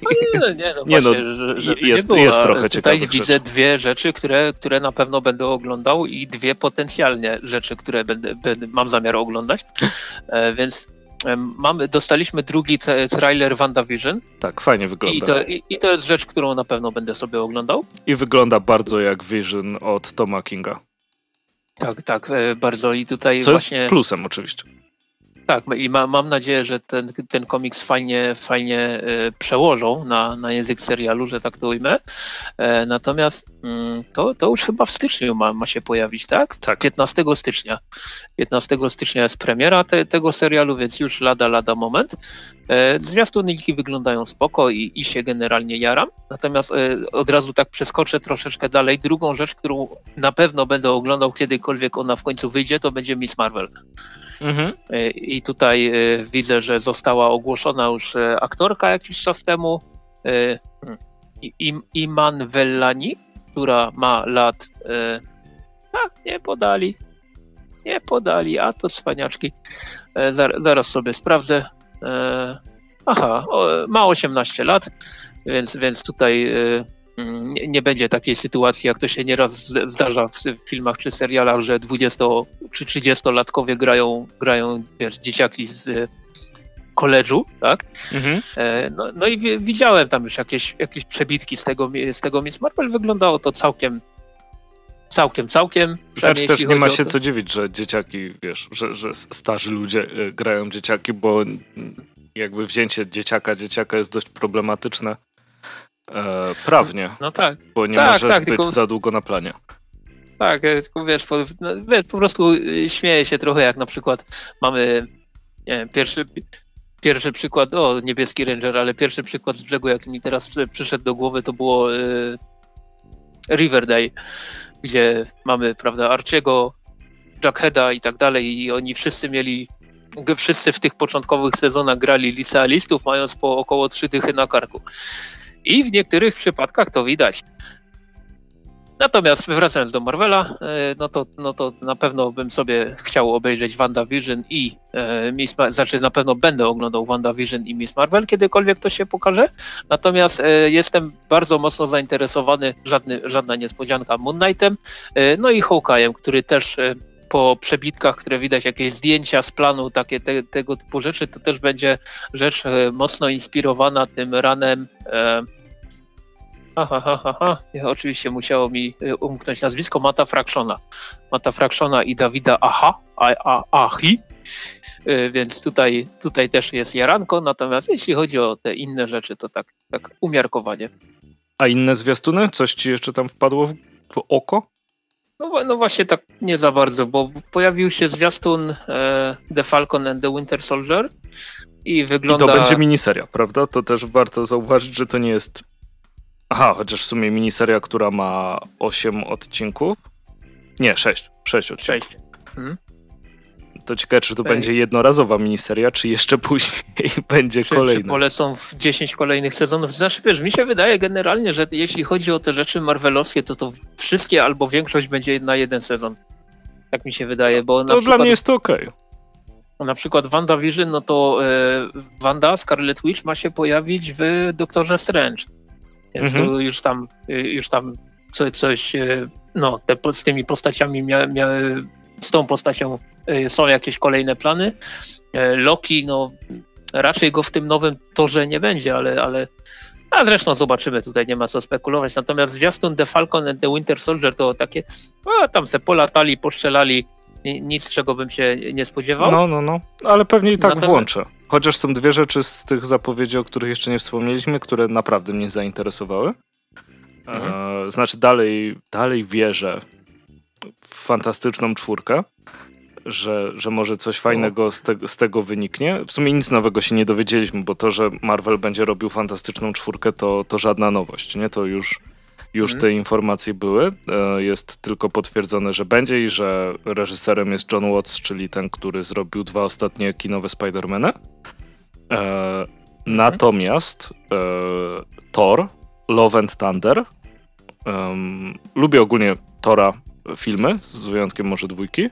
No nie, nie, no, nie no, właśnie, no jest, nie jest trochę ciekawych Tutaj widzę rzeczy. dwie rzeczy, które, które na pewno będę oglądał i dwie potencjalnie rzeczy, które będę, będę mam zamiar oglądać. E, więc Mamy, dostaliśmy drugi trailer WandaVision. Tak, fajnie wygląda. I to, i, I to, jest rzecz, którą na pewno będę sobie oglądał. I wygląda bardzo jak Vision od Toma Kinga. Tak, tak, e, bardzo. I tutaj Co właśnie... jest plusem oczywiście. Tak, i ma, mam nadzieję, że ten, ten komiks fajnie, fajnie y, przełożą na, na język serialu, że tak to ujmę. E, natomiast mm, to, to już chyba w styczniu ma, ma się pojawić, tak? Tak. 15 stycznia. 15 stycznia jest premiera te, tego serialu, więc już lada, lada moment. E, zwiastuniki wyglądają spoko i, i się generalnie jaram. Natomiast e, od razu tak przeskoczę troszeczkę dalej. Drugą rzecz, którą na pewno będę oglądał kiedykolwiek ona w końcu wyjdzie, to będzie Miss Marvel. Mhm. E, I tutaj e, widzę, że została ogłoszona już e, aktorka jakiś czas temu. Iman Vellani, która ma lat. A, nie podali. Nie podali, a to cwaniaczki. Zaraz sobie sprawdzę. Aha, ma 18 lat, więc, więc tutaj nie, nie, będzie takiej sytuacji, jak to się nieraz zdarza w filmach czy serialach, że 20 czy 30-latkowie grają, grają wiesz, dzieciaki z koledżu, tak? Mhm. E, no, no, i widziałem tam już jakieś, jakieś przebitki z tego, z tego Miss Marvel. Wyglądało to całkiem całkiem, całkiem. Znaczy też nie ma się co dziwić, że dzieciaki, wiesz, że, że starzy ludzie e, grają dzieciaki, bo jakby wzięcie dzieciaka, dzieciaka jest dość problematyczne E, prawnie. No tak. Bo nie tak, możesz tak, być tylko... za długo na planie. Tak, e, wiesz po, no, wiesz, po prostu y, śmieję się trochę, jak na przykład mamy nie pierwszy, pierwszy przykład, o, niebieski ranger, ale pierwszy przykład z brzegu, jak mi teraz przyszedł do głowy, to było y, Riverdale, gdzie mamy, prawda, Archiego, Jackheada i tak dalej i oni wszyscy mieli wszyscy w tych początkowych sezonach grali licealistów, mając po około trzy dychy na karku. I w niektórych przypadkach to widać. Natomiast wracając do Marvela, e, no to, no to na pewno bym sobie chciał obejrzeć WandaVision i e, Miss Marvel, znaczy na pewno będę oglądał WandaVision i Miss Marvel, kiedykolwiek to się pokaże. Natomiast e, jestem bardzo mocno zainteresowany, żadny, żadna niespodzianka, Moon Knightem, no i Hawkeye'em, który też po przebitkach, które widać, jakieś zdjęcia z planu, takie te, tego typu rzeczy, to też będzie rzecz mocno inspirowana tym ranem Aha, aha, aha. Oczywiście musiało mi y, umknąć nazwisko Mata Fractiona. Mata Fractiona i Dawida Aha, a, a, Ahi. Y, więc tutaj, tutaj też jest jaranko, natomiast jeśli chodzi o te inne rzeczy, to tak, tak umiarkowanie. A inne zwiastuny? Coś ci jeszcze tam wpadło w, w oko? No, no, właśnie tak nie za bardzo, bo pojawił się zwiastun e, The Falcon and the Winter Soldier i wygląda... I to będzie miniseria, prawda? To też warto zauważyć, że to nie jest Aha, chociaż w sumie miniseria, która ma 8 odcinków. Nie, 6. 6 odcinków. 6. Hmm. To ciekawe, czy to Ej. będzie jednorazowa miniseria, czy jeszcze później będzie czy, kolejna. Czy polecą w 10 kolejnych sezonów. Znaczy, wiesz, mi się wydaje generalnie, że jeśli chodzi o te rzeczy marvelowskie, to to wszystkie albo większość będzie na jeden sezon. Tak mi się wydaje, bo na no, przykład... dla mnie jest to okej. Okay. Na przykład WandaVision, no to e, Wanda, Scarlet Witch ma się pojawić w Doktorze Strange. Więc mhm. tu już tam, już tam coś, e, no, te, z tymi postaciami mia, mia, z tą postacią e, są jakieś kolejne plany. E, Loki, no, raczej go w tym nowym torze nie będzie, ale, ale a zresztą zobaczymy, tutaj nie ma co spekulować. Natomiast zwiastun The Falcon and the Winter Soldier to takie, a tam se polatali, poszczelali, nic czego bym się nie spodziewał. No, no, no, ale pewnie i tak Natomiast... włączę. Chociaż są dwie rzeczy z tych zapowiedzi, o których jeszcze nie wspomnieliśmy, które naprawdę mnie zainteresowały. Mhm. E, znaczy dalej, dalej wierzę w fantastyczną czwórkę, że, że może coś fajnego z, te, z tego wyniknie. W sumie nic nowego się nie dowiedzieliśmy, bo to, że Marvel będzie robił fantastyczną czwórkę, to, to żadna nowość, nie? To już już mhm. te informacje były. E, jest tylko potwierdzone, że będzie i że reżyserem jest John Watts, czyli ten, który zrobił dwa ostatnie kinowe Spider-Many. E, mhm. Natomiast e, Thor, Love and Thunder. lubię ogólnie Tora filmy, z wyjątkiem może dwójki.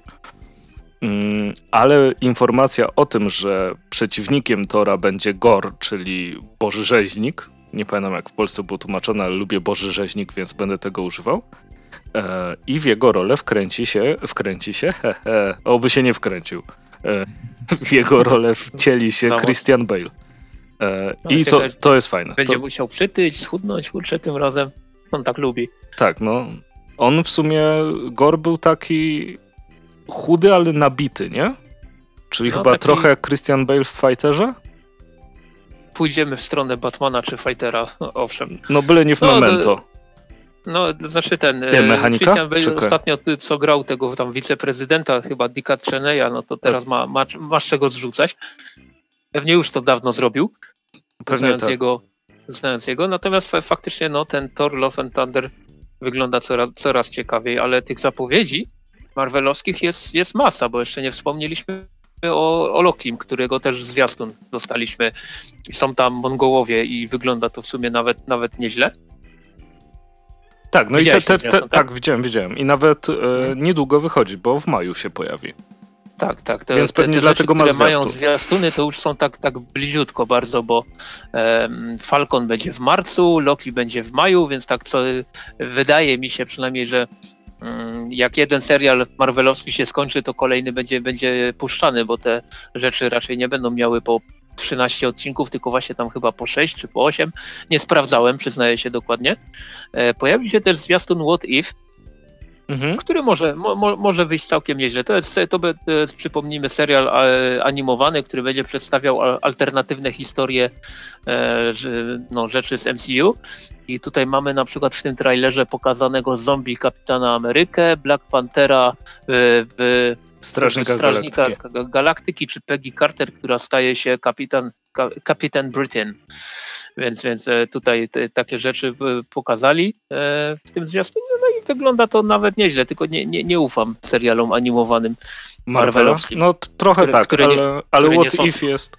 Mm, ale informacja o tym, że przeciwnikiem Tora będzie Gor, czyli Boży Rzeźnik, nie pamiętam jak w Polsce było tłumaczone, ale lubię Boży Rzeźnik, więc będę tego używał. E, I w jego rolę wkręci się, wkręci się, hehe, oby się nie wkręcił. E, w jego rolę wcieli się Christian Bale. E, no, I to, to jest fajne. Będzie to... musiał przytyć, schudnąć, kurczę, tym razem. On tak lubi. Tak, no. On w sumie, Gor był taki chudy, ale nabity, nie? Czyli no, chyba taki... trochę jak Christian Bale w Fighterze? Pójdziemy w stronę Batmana czy Fightera, owszem. No byle nie w no, Memento. No, znaczy ten nie, mechanika? Christian Bale ostatnio, co grał tego tam wiceprezydenta, chyba Dicka Cheneya, no to teraz ma, ma, masz czego zrzucać. Pewnie już to dawno zrobił, Pewnie znając, tak. jego, znając jego. Natomiast faktycznie no, ten Thor Love and Thunder wygląda coraz, coraz ciekawiej, ale tych zapowiedzi marvelowskich jest, jest masa, bo jeszcze nie wspomnieliśmy o, o Lokim, którego też zwiastun dostaliśmy. Są tam Mongołowie i wygląda to w sumie nawet, nawet nieźle. Tak, no Widziałeś i te, te, te, tak? tak? widziałem, widziałem. I nawet e, niedługo wychodzi, bo w maju się pojawi. Tak, tak. Te, Więc pewnie te, te dlatego rzeczy, ma które mają zwiastuny, to już są tak, tak bliziutko bardzo, bo um, Falcon będzie w marcu, Loki będzie w maju, więc tak co wydaje mi się przynajmniej, że jak jeden serial marvelowski się skończy, to kolejny będzie, będzie puszczany, bo te rzeczy raczej nie będą miały po 13 odcinków, tylko właśnie tam chyba po 6 czy po 8. Nie sprawdzałem, przyznaję się dokładnie. E, pojawił się też zwiastun What If, mhm. który może, mo, może wyjść całkiem nieźle. To jest, to, jest, przypomnijmy, serial e, animowany, który będzie przedstawiał alternatywne historie e, no, rzeczy z MCU. I tutaj mamy na przykład w tym trailerze pokazanego zombie Kapitana Amerykę, Black Panthera w, w Strażnika, Strażnika Galaktyki. Galaktyki, czy Peggy Carter, która staje się kapitan, kapitan Britain. Więc, więc e, tutaj te, takie rzeczy pokazali e, w tym zwiastunie, no i wygląda to nawet nieźle, tylko nie, nie, nie ufam serialom animowanym Marvelowskim. No trochę które, tak, które ale, nie, ale What If jest...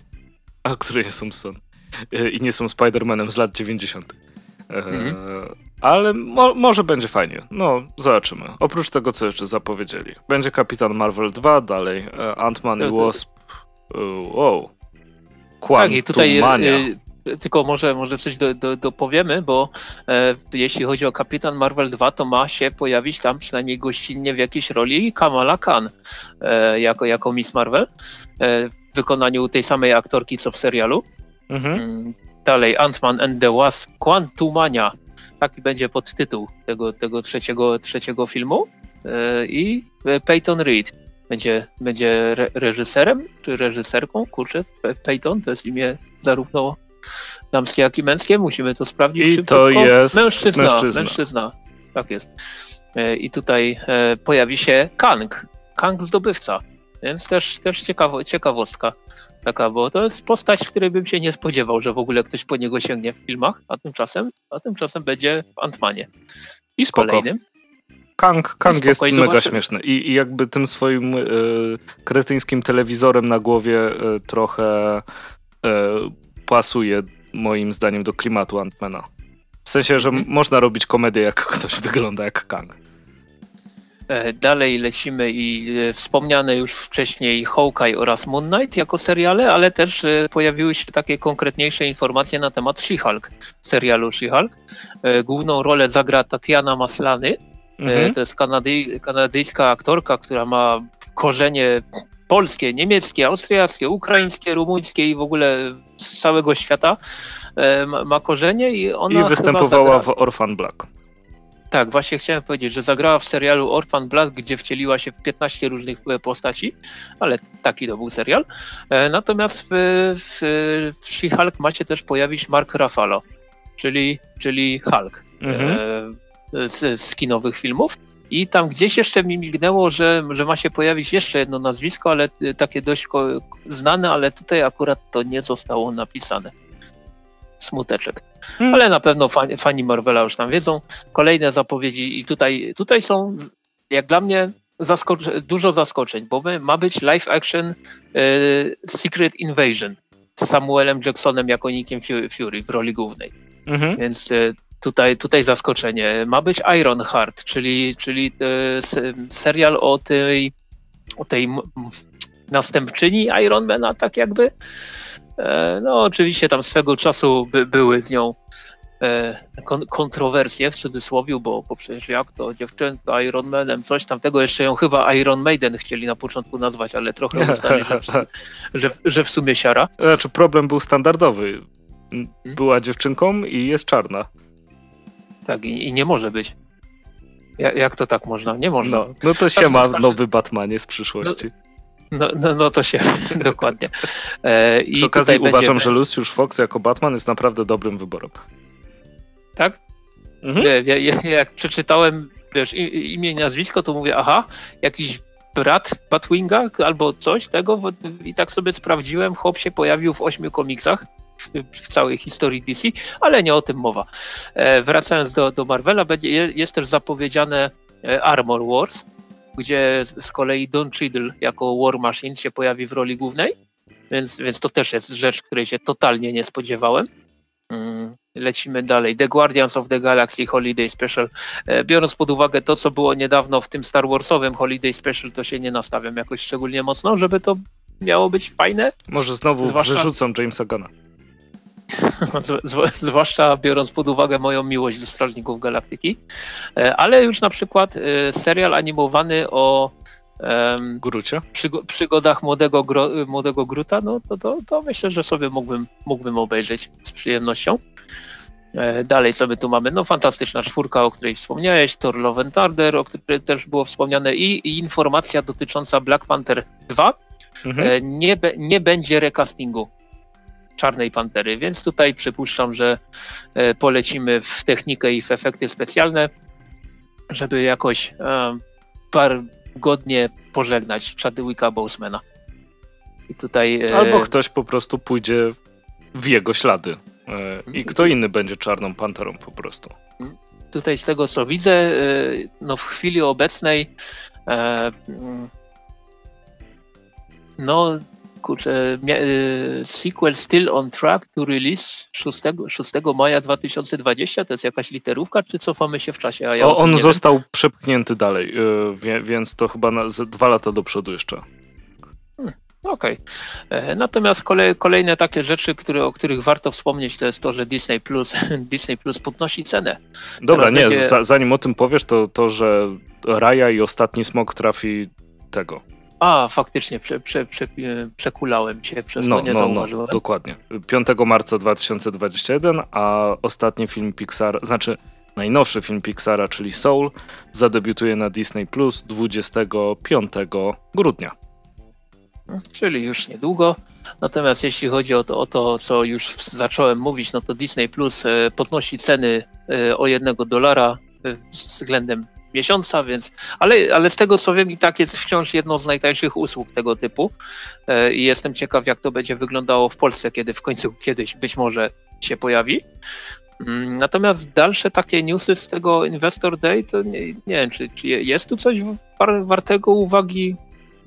A, które nie są stąd. I nie są Spider-Manem z lat 90. Mhm. Ale mo może będzie fajnie. No, zobaczymy. Oprócz tego, co jeszcze zapowiedzieli. Będzie Kapitan Marvel 2, dalej Ant-Man i Wasp. Wow. Quantum tak, i tutaj tylko może, może coś do, do, dopowiemy, bo e, jeśli chodzi o Kapitan Marvel 2, to ma się pojawić tam przynajmniej gościnnie w jakiejś roli Kamala Khan e, jako, jako Miss Marvel e, w wykonaniu tej samej aktorki co w serialu. Mhm. Dalej Ant-Man and the Wasp Quantumania. Taki będzie podtytuł tego, tego trzeciego, trzeciego filmu. E, I Peyton Reed będzie, będzie re reżyserem czy reżyserką. Kurczę, Peyton to jest imię zarówno damskie, jak i męskie. Musimy to sprawdzić. I to jest mężczyzna, mężczyzna. Mężczyzna, tak jest. E, I tutaj e, pojawi się Kang. Kang zdobywca. Więc też, też ciekawo, ciekawostka taka, bo to jest postać, której bym się nie spodziewał, że w ogóle ktoś po niego sięgnie w filmach, a tymczasem, a tymczasem będzie w Antmanie. I spoko. Kolejnym. Kang, Kang jest mega śmieszny I, I, jakby tym swoim y, kretyńskim telewizorem na głowie y, trochę y, pasuje moim zdaniem do klimatu Antmana. W sensie, że mhm. można robić komedię, jak ktoś wygląda jak Kang. E, dalej lecimy i e, wspomniane już wcześniej Hawkeye oraz Moon Knight jako seriale, ale też e, pojawiły się takie konkretniejsze informacje na temat She-Hulk, serialu She-Hulk. Główną rolę zagra Tatiana Maslany. Mhm. To jest kanady kanadyjska aktorka, która ma korzenie polskie, niemieckie, austriackie, ukraińskie, rumuńskie i w ogóle z całego świata ma, korzenie i ona I występowała w Orphan Black. Tak, właśnie chciałem powiedzieć, że zagrała w serialu Orphan Black, gdzie wcieliła się w 15 różnych e, postaci, ale taki to był serial. E, natomiast w, w, w She-Hulk macie też pojawić Mark Ruffalo, czyli, czyli Hulk mhm. z, z kinowych filmów. I tam gdzieś jeszcze mi mignęło, że, że ma się pojawić jeszcze jedno nazwisko, ale takie dość znane, ale tutaj akurat to nie zostało napisane. Smuteczek. Hmm. Ale na pewno fani, fani Marvela już tam wiedzą. Kolejne zapowiedzi i tutaj, tutaj są jak dla mnie zaskoc- dużo zaskoczeń, bo ma być live action y, Secret Invasion z Samuelem Jacksonem jako Nickiem Fury w roli głównej. Mhm. Więc y, tutaj, tutaj zaskoczenie. Ma być Ironheart, czyli, czyli e, serial o tej o tej następczyni Ironmana, tak jakby. E, no oczywiście tam swego czasu by, były z nią e, kon, kontrowersje w cudzysłowie, bo, bo przecież jak to dziewczynka Ironmanem, coś tam tego jeszcze ją chyba Iron Maiden chcieli na początku nazwać, ale trochę uznali, że, że, że w sumie siara. Znaczy problem był standardowy. Hmm? Była dziewczynką i jest czarna. Tak, i, i nie może być. Jak, jak, to tak można? Nie można. No, no to się ma nowy Batmanie z przyszłości. No, no, no, no to się, dokładnie. E, I Przy okazji uważam, będziemy... że Lucius Fox jako Batman jest naprawdę dobrym wyborem. Tak? Mhm. Ja, ja, jak przeczytałem wiesz, imię i nazwisko, to mówię, aha, jakiś brat Batwinga albo coś tego i tak sobie sprawdziłem, chłop się pojawił w ośmiu komiksach w, w, całej historii DC, ale nie o tym mowa. E, wracając do, do Marvela, będzie, jest też zapowiedziane e, Armor Wars, gdzie z kolei Don Cheadle jako War Machine się pojawi w roli głównej, więc, więc to też jest rzecz, której się totalnie nie spodziewałem. Mm, lecimy dalej. The Guardians of the Galaxy Holiday Special. E, biorąc pod uwagę to, co było niedawno w tym Star Warsowym Holiday Special, to się nie nastawiam jakoś szczególnie mocno, żeby to miało być fajne. Może znowu Zwłaszcza... wyrzucą Jamesa Guna. zwłaszcza biorąc pod uwagę moją miłość do Strażników Galaktyki, e, ale już na przykład e, serial animowany o um, Grucie? Przygo przygodach młodego, gro, młodego Gruta, no to, to, to myślę, że sobie mógłbym, mógłbym obejrzeć z przyjemnością. E, dalej sobie tu mamy, no fantastyczna czwórka, o której wspomniałeś, Thor Love and Thunder, o której też było wspomniane i, i informacja dotycząca Black Panther 2. Mhm. Nie, nie będzie recastingu Czarnej Pantery, więc tutaj przypuszczam, że e, polecimy w technikę i w efekty specjalne, żeby jakoś e, par godnie pożegnać Chadwicka Bosemana. I tutaj, e, Albo ktoś po prostu pójdzie w jego ślady i kto inny będzie Czarną Panterą po prostu. Tutaj z tego co widzę, no w chwili obecnej no kurczę, y, sequel Still on Track to release 6, 6 maja 2020, to jest jakaś literówka, czy cofamy się w czasie? Ja o, on został wiem. przepchnięty dalej, y, więc to chyba na, dwa lata do przodu jeszcze. Hmm, Okej. Okay. E, natomiast kolej, kolejne takie rzeczy, które, o których warto wspomnieć, to jest to, że Disney Plus, Disney Plus podnosi cenę. Dobra, Teraz nie, zanim o tym powiesz, to to, że Raja i ostatni smok trafi tego a, faktycznie, prze, prze, prze, przekulałem cię, przez no, to nie no, no zauważyłem. No, dokładnie. 5 marca 2021, a ostatni film Pixar, znaczy najnowszy film Pixara, czyli Soul, zadebiutuje na Disney Plus 25 grudnia. Czyli już niedługo. Natomiast jeśli chodzi o to, o to, co już zacząłem mówić, no to Disney Plus e, podnosi ceny e, o jednego dolara e, względem miesiąca, więc, ale, ale z tego co wiem i tak jest wciąż jedną z najtańszych usług tego typu e, i jestem ciekaw jak to będzie wyglądało w Polsce, kiedy w końcu kiedyś być może się pojawi. Mm, natomiast dalsze takie newsy z tego Investor Day, to nie, nie wiem, czy, czy jest tu coś wartego uwagi?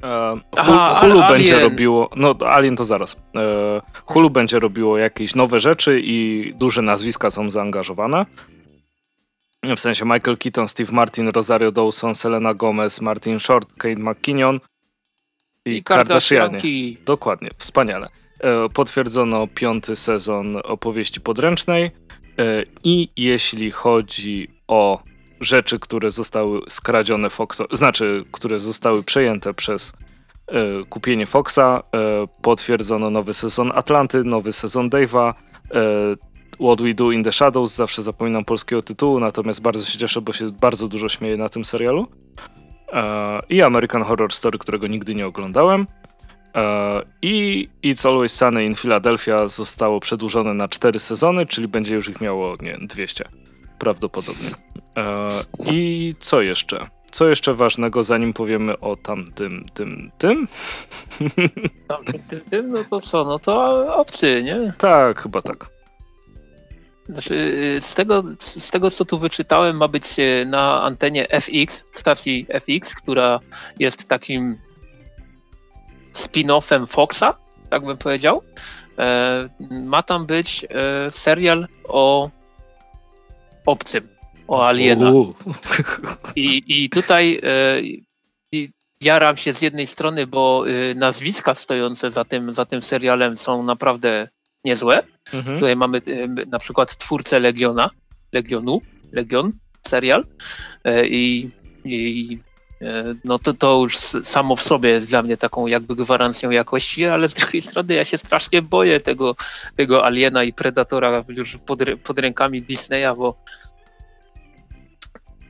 E, Aha, Hulu Alien. będzie robiło, no Alien to zaraz. E, Hulu będzie robiło jakieś nowe rzeczy i duże nazwiska są zaangażowane. W sensie Michael Keaton, Steve Martin, Rosario Dawson, Selena Gomez, Martin Short, Kate McKinnon i, I Kardashianie. Dokładnie, wspaniale. E, potwierdzono piąty sezon opowieści podręcznej e, i jeśli chodzi o rzeczy, które zostały skradzione Foxa, znaczy, które zostały przejęte przez e, kupienie Foxa, potwierdzono nowy sezon Atlanty, nowy sezon Dave'a, What We Do in the Shadows, zawsze zapominam polskiego tytułu, natomiast bardzo się cieszę, bo się bardzo dużo śmieję na tym serialu. E, I American Horror Story, którego nigdy nie oglądałem. E, I It's Always Sunny in Philadelphia zostało przedłużone na 4 sezony, czyli będzie już ich miało, nie 200 prawdopodobnie. E, I co jeszcze? Co jeszcze ważnego, zanim powiemy o tamtym, tym, tym? Tamtym, tym, tym? No to co? No to obcy, nie? Tak, chyba tak. Znaczy, y, z, tego, z tego, co tu wyczytałem, ma być y, na antenie FX, stacji FX, która jest takim spin-offem Foxa, tak bym powiedział. E, ma tam być e, serial o obcym, o aliena. I, i tutaj e, jaram się z jednej strony, bo y, nazwiska stojące za tym, za tym serialem są naprawdę niezłe. Mhm. Tutaj mamy y, na przykład twórcę Legiona, Legionu, Legion, serial i, i no to, to już samo w sobie jest dla mnie taką jakby gwarancją jakości, ale z drugiej strony ja się strasznie boję tego, tego Aliena i Predatora już pod, pod rękami Disneya, bo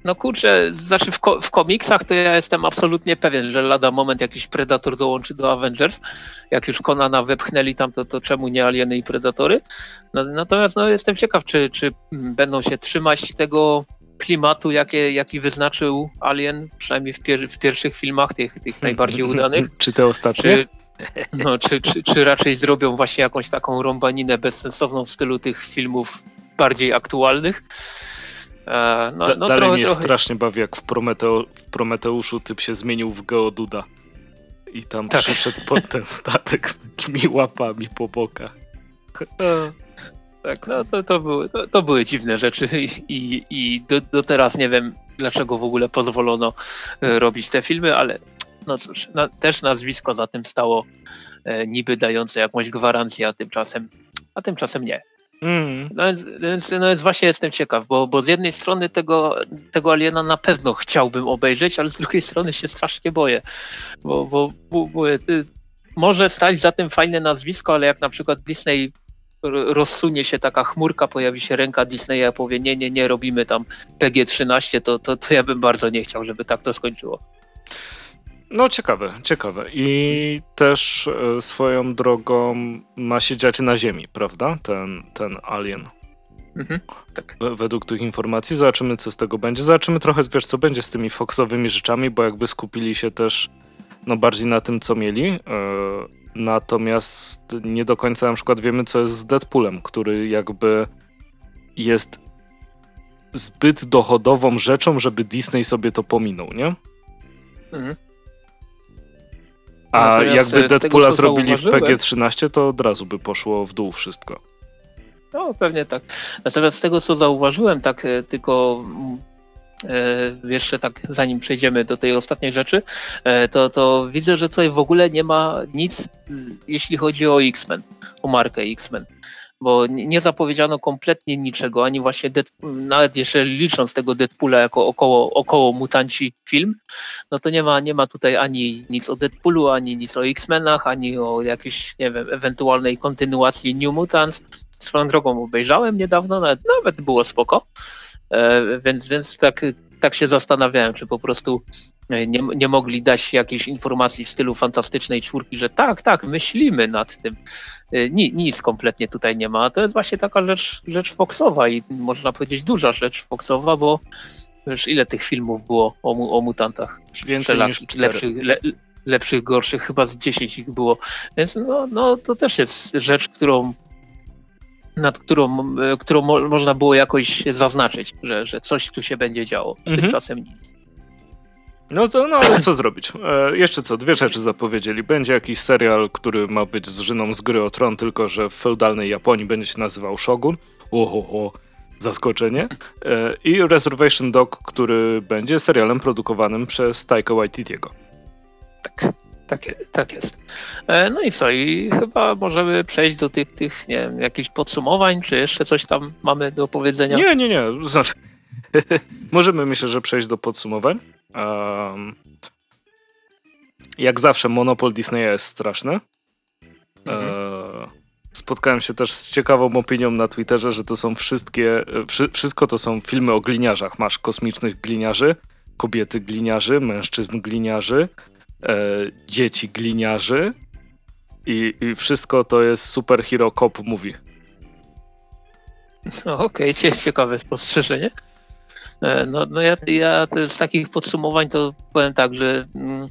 no kurczę, znaczy w, ko w, komiksach to ja jestem absolutnie pewien, że lada moment jakiś Predator dołączy do Avengers. Jak już Konana wepchnęli tam, to, to czemu nie Alieny i Predatory? No, natomiast no, jestem ciekaw, czy, czy będą się trzymać tego klimatu, jakie, jaki wyznaczył Alien, przynajmniej w, pier w pierwszych filmach, tych, tych najbardziej udanych. Czy te ostatnie? Czy, no, czy, czy, czy raczej zrobią właśnie jakąś taką rąbaninę bezsensowną w stylu tych filmów bardziej aktualnych? E, no, no, dalej trochę, mnie trochę... strasznie bawi, jak w, Prometeo, w Prometeuszu typ się zmienił w Geoduda. I tam tak. przyszedł pod ten statek z takimi łapami po bokach. E, tak, no to, to, były, to, to były dziwne rzeczy i, i, i do, do, teraz nie wiem, dlaczego w ogóle pozwolono e, robić te filmy, ale no cóż, na, też nazwisko za tym stało e, niby dające jakąś gwarancję, a tymczasem, a tymczasem nie. Mm. No, więc, no więc właśnie jestem ciekaw, bo, bo z jednej strony tego, tego Aliena na pewno chciałbym obejrzeć, ale z drugiej strony się strasznie boję, bo, bo, bo, bo y, może stać za tym fajne nazwisko, ale jak na przykład Disney rozsunie się taka chmurka, pojawi się ręka Disneya powie nie, nie, nie, robimy tam PG-13, to, to, to ja bym bardzo nie chciał, żeby tak to skończyło. No ciekawe, ciekawe. I też e, swoją drogą ma się dziać na Ziemi, prawda? Ten, ten alien. Mhm, tak. według tych informacji zobaczymy, co z tego będzie. Zobaczymy trochę, wiesz, co będzie z tymi Foxowymi rzeczami, bo jakby skupili się też no, bardziej na tym, co mieli. E, natomiast nie do końca na przykład wiemy, co jest z Deadpoolem, który jakby jest zbyt dochodową rzeczą, żeby Disney sobie to pominął, nie? Mhm. A Natomiast jakby Deadpoola tego, zrobili w PG-13, to od razu by poszło w dół wszystko. No, pewnie tak. Natomiast z tego, co zauważyłem, tak e, tylko e, jeszcze tak zanim przejdziemy do tej ostatniej rzeczy, e, to, to widzę, że tutaj w ogóle nie ma nic, jeśli chodzi o X-Men, o markę X-Men bo nie zapowiedziano kompletnie niczego, ani właśnie Deadpool, nawet jeżeli licząc tego Deadpoola jako około, około mutanci film, no to nie ma, nie ma tutaj ani nic o Deadpoolu, ani nic o X-Menach, ani o jakiejś, nie wiem, ewentualnej kontynuacji New Mutants. Swoją drogą obejrzałem niedawno, nawet, nawet było spoko, e, więc, więc tak, tak się zastanawiałem, czy po prostu E, nie, nie mogli dać jakiejś informacji w stylu fantastycznej czwórki, że tak, tak, myślimy nad tym. E, ni, nic kompletnie tutaj nie ma. To jest właśnie taka rzecz, rzecz Foxowa i można powiedzieć duża rzecz Foxowa, bo wiesz, ile tych filmów było o, o mutantach? Więcej niż lepszych, le, lepszych, gorszych, chyba z 10 ich było. Więc no, no to też jest rzecz, którą nad którą, e, którą mo można było jakoś zaznaczyć, że, że coś tu się będzie działo. Mhm. Tymczasem nic. No to, no co zrobić? E, jeszcze co, dwie rzeczy zapowiedzieli. Będzie jakiś serial, który ma być z Żyną z gry o tron, tylko że w feudalnej Japonii będzie się nazywał Shogun. Oho, zaskoczenie. E, I Reservation Dog, który będzie serialem produkowanym przez Taika Waititiego. Tak, tak, tak jest. E, no i co? I chyba możemy przejść do tych, tych nie wiem, jakichś podsumowań, czy jeszcze coś tam mamy do powiedzenia? Nie, nie, nie. Znaczy, możemy myślę, że przejść do podsumowań. Um, jak zawsze, monopol Disneya jest straszny. Mhm. E, spotkałem się też z ciekawą opinią na Twitterze, że to są wszystkie, wszy, wszystko to są filmy o gliniarzach. Masz kosmicznych gliniarzy, kobiety gliniarzy, mężczyzn gliniarzy, e, dzieci gliniarzy i, i, wszystko to jest superhero cop movie. No, Okej, okay, ciekawe spostrzeżenie. E, no, no ja, ja z takich podsumowań to powiem tak, że mm,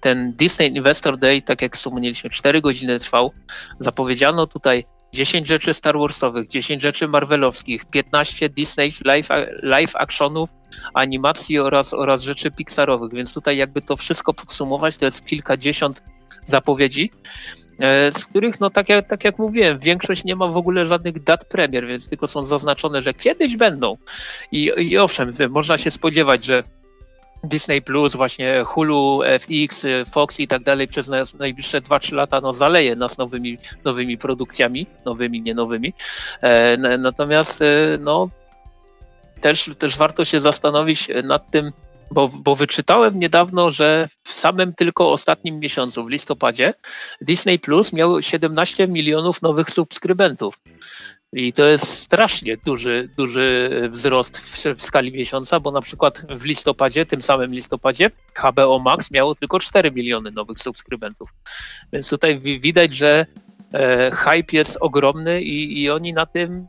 ten Disney Investor Day, tak jak wspomnieliśmy, 4 godziny trwał. Zapowiedziano tutaj 10 rzeczy Star Warsowych, 10 rzeczy Marvelowskich, 15 Disney live, live actionów, animacji oraz, oraz rzeczy Pixarowych, więc tutaj jakby to wszystko podsumować, to jest kilkadziesiąt zapowiedzi. E, z których, no tak jak, tak jak mówiłem, większość nie ma w ogóle żadnych dat premier, więc tylko są zaznaczone, że kiedyś będą. I, i owszem, można się spodziewać, że Disney Plus, właśnie Hulu, FX, Fox i tak dalej przez najbliższe 2-3 lata no, zaleje nas nowymi, nowymi produkcjami, nowymi, nie nowymi. E, natomiast e, no, też, też warto się zastanowić nad tym, bo, bo wyczytałem niedawno, że w samym tylko ostatnim miesiącu, w listopadzie, Disney Plus miał 17 milionów nowych subskrybentów. I to jest strasznie duży, duży wzrost w, w, skali miesiąca, bo na przykład w listopadzie, tym samym listopadzie, HBO Max miało tylko 4 miliony nowych subskrybentów. Więc tutaj widać, że e, hype jest ogromny i, i oni na tym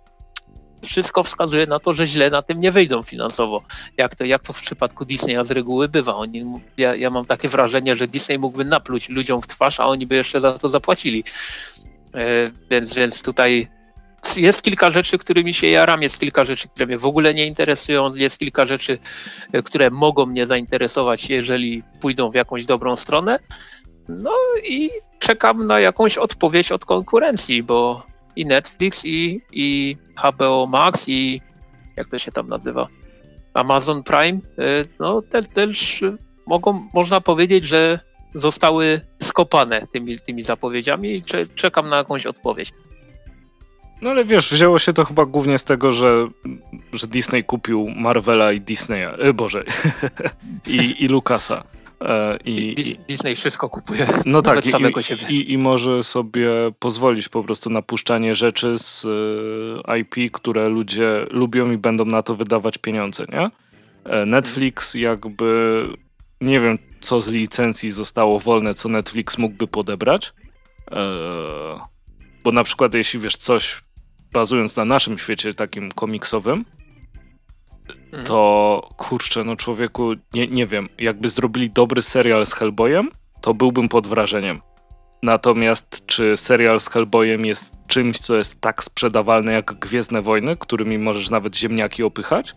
wszystko wskazuje na to, że źle na tym nie wyjdą finansowo. Jak to, jak to w przypadku Disneya z reguły bywa. Oni, ja, ja mam takie wrażenie, że Disney mógłby napluć ludziom w twarz, a oni by jeszcze za to zapłacili. E, więc, więc tutaj jest kilka rzeczy, którymi się jaram, jest kilka rzeczy, które mnie w ogóle nie interesują, jest kilka rzeczy, e, które mogą mnie zainteresować, jeżeli pójdą w jakąś dobrą stronę. No i czekam na jakąś odpowiedź od konkurencji, bo i Netflix, i, i HBO Max, i jak to się tam nazywa? Amazon Prime, e, no te, też mogą, można powiedzieć, że zostały skopane tymi, tymi zapowiedziami i czekam na jakąś odpowiedź. No ale wiesz, wzięło się to chyba głównie z tego, że, że Disney kupił Marvela i Disneya, e, Boże, i, i Lucasa. E, i, Disney wszystko kupuje. No tak, samego i, siebie. I, I może sobie pozwolić po prostu na puszczanie rzeczy z e, IP, które ludzie lubią i będą na to wydawać pieniądze, nie? E, Netflix jakby nie wiem, co z licencji zostało wolne, co Netflix mógłby podebrać. Bo na przykład, jeśli wiesz coś, bazując na naszym świecie takim komiksowym, Mhm. to kurczę, no człowieku, nie, nie wiem, jakby zrobili dobry serial z Hellboyem, to byłbym pod wrażeniem. Natomiast czy serial z Hellboyem jest czymś, co jest tak sprzedawalne jak Gwiezdne Wojny, którymi możesz nawet ziemniaki opychać?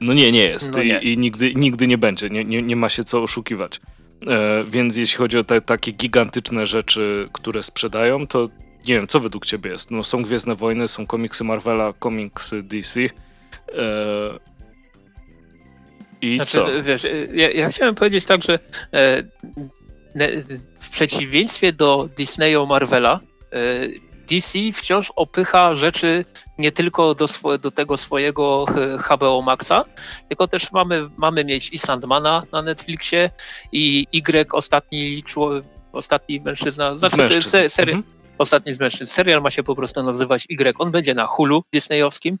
No nie, nie jest no nie. I, I, nigdy, nigdy nie będzie, nie, nie, nie ma się co oszukiwać. E, więc jeśli chodzi o te takie gigantyczne rzeczy, które sprzedają, to nie wiem, co według ciebie jest? No są Gwiezdne Wojny, są komiksy Marvela, komiksy DC, E, I znaczy, co? Wiesz, ja, ja, chciałem powiedzieć tak, że e, w przeciwieństwie do Disneya Marvela, e, DC wciąż opycha rzeczy nie tylko do, swo- do tego swojego HBO Maxa, tylko też mamy, mamy mieć i Sandmana na Netflixie, i Y, ostatni, ostatni mężczyzna, znaczy mężczyzn. seria, mhm. Ostatni z mężczyzn. Serial ma się po prostu nazywać Y. On będzie na Hulu disneyowskim,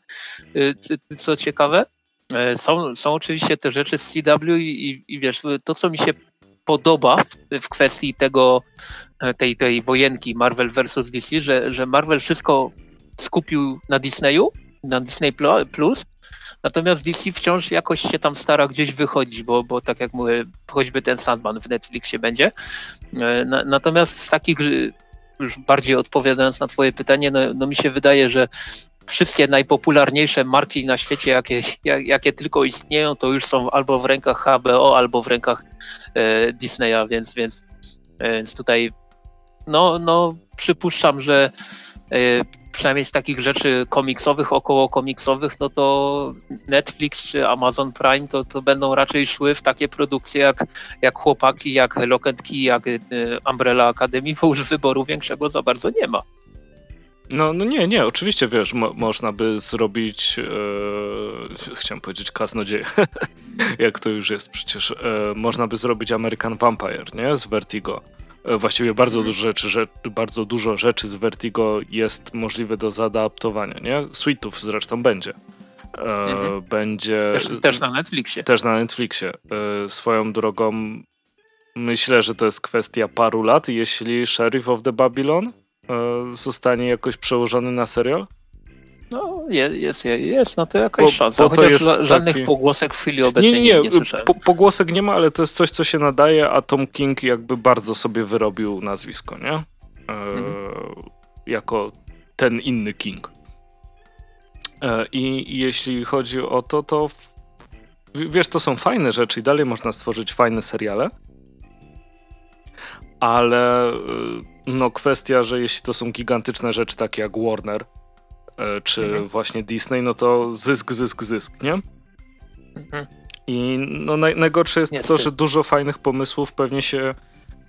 y, co ciekawe. E, są, są oczywiście te rzeczy z CW i, i wiesz, to co mi się podoba w, w kwestii tego, e, tej, tej wojenki Marvel versus DC, że, że Marvel wszystko skupił na Disneyu, na Disney Plus, natomiast DC wciąż jakoś się tam stara gdzieś wychodzić, bo, bo tak jak mówię, choćby ten Sandman w Netflixie będzie. E, natomiast z takich już bardziej odpowiadając na Twoje pytanie, no, no mi się wydaje, że wszystkie najpopularniejsze marki na świecie, jakie, jak, jakie tylko istnieją, to już są albo w rękach HBO, albo w rękach e, Disneya, więc, więc, e, więc tutaj no, no przypuszczam, że przynajmniej z takich rzeczy komiksowych, około komiksowych, no to Netflix czy Amazon Prime to, to będą raczej szły w takie produkcje jak, jak Chłopaki, jak Lokentki, jak y, Umbrella Academy, bo już wyboru większego za bardzo nie ma. No, no nie, nie, oczywiście wiesz, mo można by zrobić, e, chciałem powiedzieć kaznodzieję, jak to już jest przecież, e, można by zrobić American Vampire, nie, z Vertigo E, właściwie bardzo dużo rzeczy, bardzo dużo rzeczy z Vertigo jest możliwe do zaadaptowania, nie? Suitów zresztą będzie. E, mhm. Będzie... Też, też, na Netflixie. Też na Netflixie. E, swoją drogą myślę, że to jest kwestia paru lat, jeśli Sheriff of the Babylon zostanie jakoś przełożony na serial. No, jest, jest, jest na to jakaś bo, szansa, bo chociaż żadnych taki... pogłosek w chwili obecnej nie, nie, nie, nie słyszałem. Po, pogłosek nie ma, ale to jest coś, co się nadaje, a Tom King jakby bardzo sobie wyrobił nazwisko, nie? E, mhm. Jako ten inny King. E, I jeśli chodzi o to, to w, wiesz, to są fajne rzeczy i dalej można stworzyć fajne seriale, ale e, no kwestia, że jeśli to są gigantyczne rzeczy takie jak Warner, czy mhm. właśnie Disney, no to zysk, zysk, zysk, nie? Mhm. I no, naj, najgorsze jest Niestety. to, że dużo fajnych pomysłów pewnie się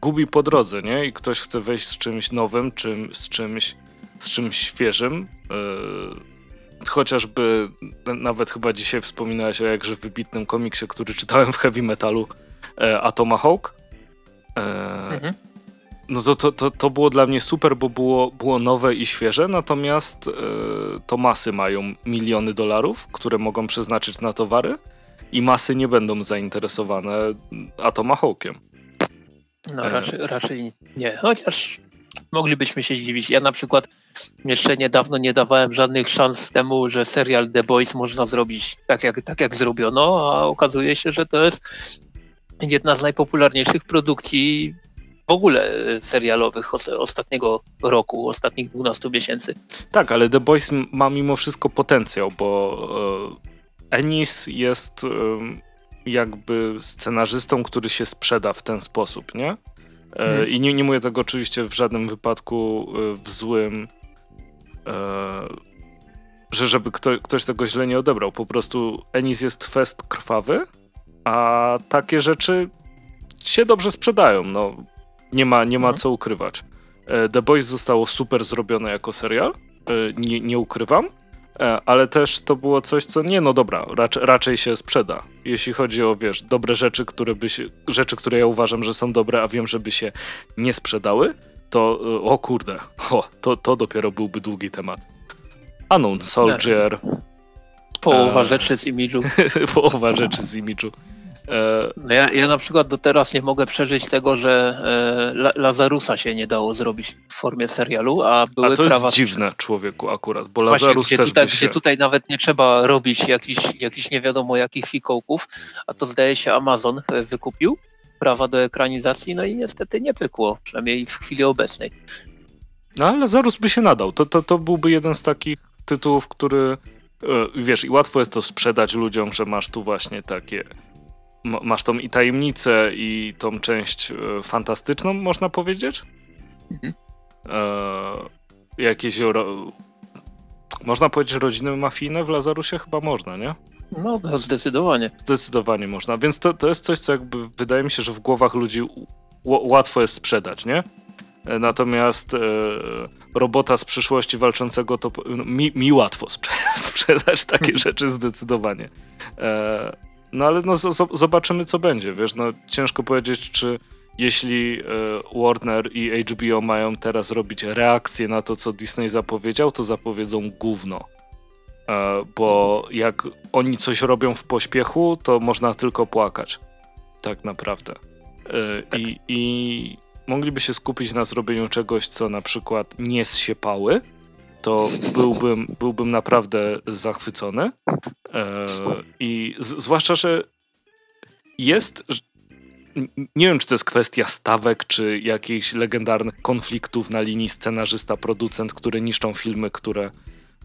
gubi po drodze, nie? I ktoś chce wejść z czymś nowym, czym, z, czymś, z czymś świeżym. Yy, chociażby nawet chyba dzisiaj wspominałeś o jakże wybitnym komiksie, który czytałem w heavy metalu, e, Atomahawk. E, mhm. No to, to, to, to było dla mnie super, bo było, było nowe i świeże, natomiast e, to masy mają miliony dolarów, które mogą przeznaczyć na towary i masy nie będą zainteresowane Atomahawkiem. No e. raczej, raczej nie, chociaż moglibyśmy się zdziwić. Ja na przykład jeszcze niedawno nie dawałem żadnych szans temu, że serial The Boys można zrobić tak jak, tak jak zrobiono, a okazuje się, że to jest jedna z najpopularniejszych produkcji w ogóle serialowych ostatniego roku, ostatnich 12 miesięcy. Tak, ale The Boys ma mimo wszystko potencjał, bo e, Ennis jest e, jakby scenarzystą, który się sprzeda w ten sposób, nie? Hmm. I nie, nie mówię tego oczywiście w żadnym wypadku w złym, że żeby kto, ktoś tego źle nie odebrał. Po prostu Ennis jest fest krwawy, a takie rzeczy się dobrze sprzedają. No, nie ma, nie ma mhm. co ukrywać. E, The Boys zostało super zrobione jako serial, e, nie, nie ukrywam, e, ale też to było coś, co nie, no dobra, raczej, raczej się sprzeda. Jeśli chodzi o, wiesz, dobre rzeczy, które by się, rzeczy, które ja uważam, że są dobre, a wiem, żeby się nie sprzedały, to o kurde, o, to, to dopiero byłby długi temat. Unknown Soldier. Połowa e, rzeczy z imidżu. połowa rzeczy z imidżu. E, no ja, ja na przykład do teraz nie mogę przeżyć tego, że e, Lazarusa się nie dało zrobić w formie serialu, a były a to prawa... jest dziwne człowieku akurat, bo Lazarus Właśnie, też tutaj, się... Gdzie tutaj nawet nie trzeba robić jakichś, jakichś nie wiadomo jakich fikołków, a to zdaje się Amazon e, wykupił prawa do ekranizacji, no i niestety nie pykło, przynajmniej w chwili obecnej. No ale Lazarus by się nadał, to, to, to byłby jeden z takich tytułów, który wiesz, i łatwo jest to sprzedać ludziom, że masz tu właśnie takie masz tą i tajemnicę, i tą część e, fantastyczną, można powiedzieć. Mhm. E, jakieś. Ro... Można powiedzieć rodziny mafijne w Lazarusie? Chyba można, nie? No, zdecydowanie. Zdecydowanie można. Więc to, to jest coś, co jakby wydaje mi się, że w głowach ludzi łatwo jest sprzedać, nie? E, natomiast e, robota z przyszłości walczącego to no, mi, mi łatwo sprze sprzedać takie rzeczy zdecydowanie. E, no ale no, zobaczymy, co będzie. Wiesz, no ciężko powiedzieć, czy jeśli e, Warner i HBO mają teraz robić reakcję na to, co Disney zapowiedział, to zapowiedzą gówno. E, bo jak oni coś robią w pośpiechu, to można tylko płakać. Tak naprawdę. E, tak. I, I mogliby się skupić na zrobieniu czegoś, co na przykład nie zsiepały, to byłbym, byłbym naprawdę zachwycony. E, I z, zwłaszcza, że jest. Nie wiem, czy to jest kwestia stawek, czy jakichś legendarnych konfliktów na linii scenarzysta-producent, które niszczą filmy, które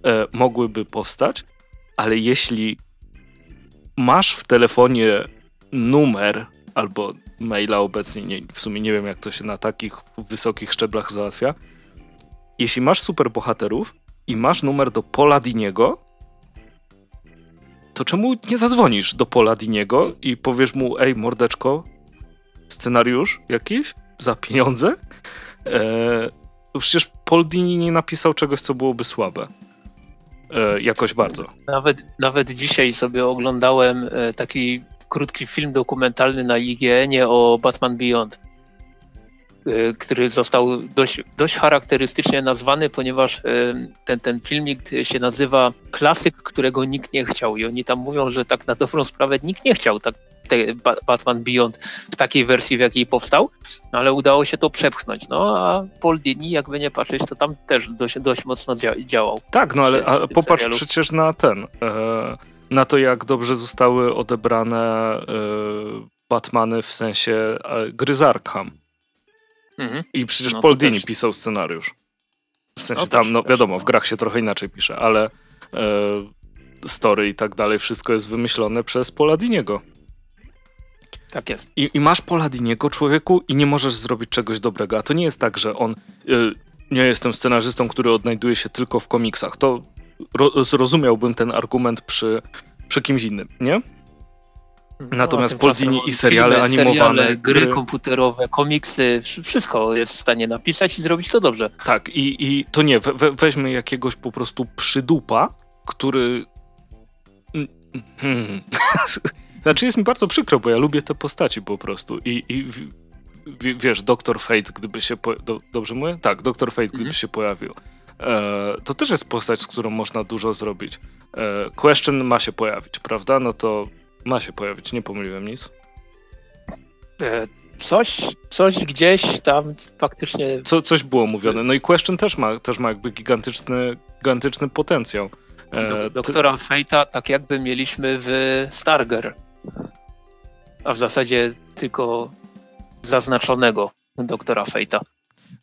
e, mogłyby powstać, ale jeśli masz w telefonie numer albo maila obecnie, nie, w sumie nie wiem, jak to się na takich wysokich szczeblach załatwia, jeśli masz superbohaterów i masz numer do Pola Diniego, to czemu nie zadzwonisz do Pola Diniego i powiesz mu, ej mordeczko, scenariusz jakiś za pieniądze? Eee, przecież Paul nie napisał czegoś, co byłoby słabe. Eee, jakoś bardzo. Nawet, nawet dzisiaj sobie oglądałem e, taki krótki film dokumentalny na IGN-ie o Batman Beyond. Y, który został dość, dość charakterystycznie nazwany, ponieważ y, ten, ten filmik się nazywa Klasyk, którego nikt nie chciał. I oni tam mówią, że tak na dobrą sprawę nikt nie chciał tak, Batman Beyond w takiej wersji, w jakiej powstał, no ale udało się to przepchnąć. No a Paul Dini, jakby nie patrzeć, to tam też dość, dość mocno działał. Tak, no ale popatrz serialu. przecież na ten, e, na to jak dobrze zostały odebrane e, Batmany w sensie e, gry z Arkham. Mhm. I przecież no, Paul Dini też... pisał scenariusz. W sensie no, tam, też, no wiadomo, też, w grach się trochę inaczej pisze, ale e, story i tak dalej, wszystko jest wymyślone przez Paula Diniego. Tak jest. I, I, masz Paula Diniego, człowieku, i nie możesz zrobić czegoś dobrego. A to nie jest tak, że on. Y, nie jestem scenarzystą, który odnajduje się tylko w komiksach. To ro, zrozumiałbym ten argument przy, przy kimś innym, nie? No, Natomiast Paul Dini i seriale filmy, animowane, seriale, gry, gry komputerowe, komiksy, wszystko jest w stanie napisać i zrobić to dobrze. Tak, i, i to nie, we, weźmy jakiegoś po prostu przydupa, który... Hmm. znaczy jest mi bardzo przykro, bo ja lubię te postaci po prostu i, i wiesz, Doktor Fate, gdyby się... Po... Do, dobrze mówię? Tak, Doktor Fate, gdyby mhm. się pojawił. E, to też jest postać, z którą można dużo zrobić. E, question ma się pojawić, prawda? No to ma się pojawić, nie pomyliłem nic. E, coś, coś gdzieś tam faktycznie... Co, coś było mówione. No i Question też ma, też ma jakby gigantyczny, gigantyczny potencjał. Do, doktora ty... Fate'a tak jakby mieliśmy w Starger. A w zasadzie tylko zaznaczonego doktora Fate'a.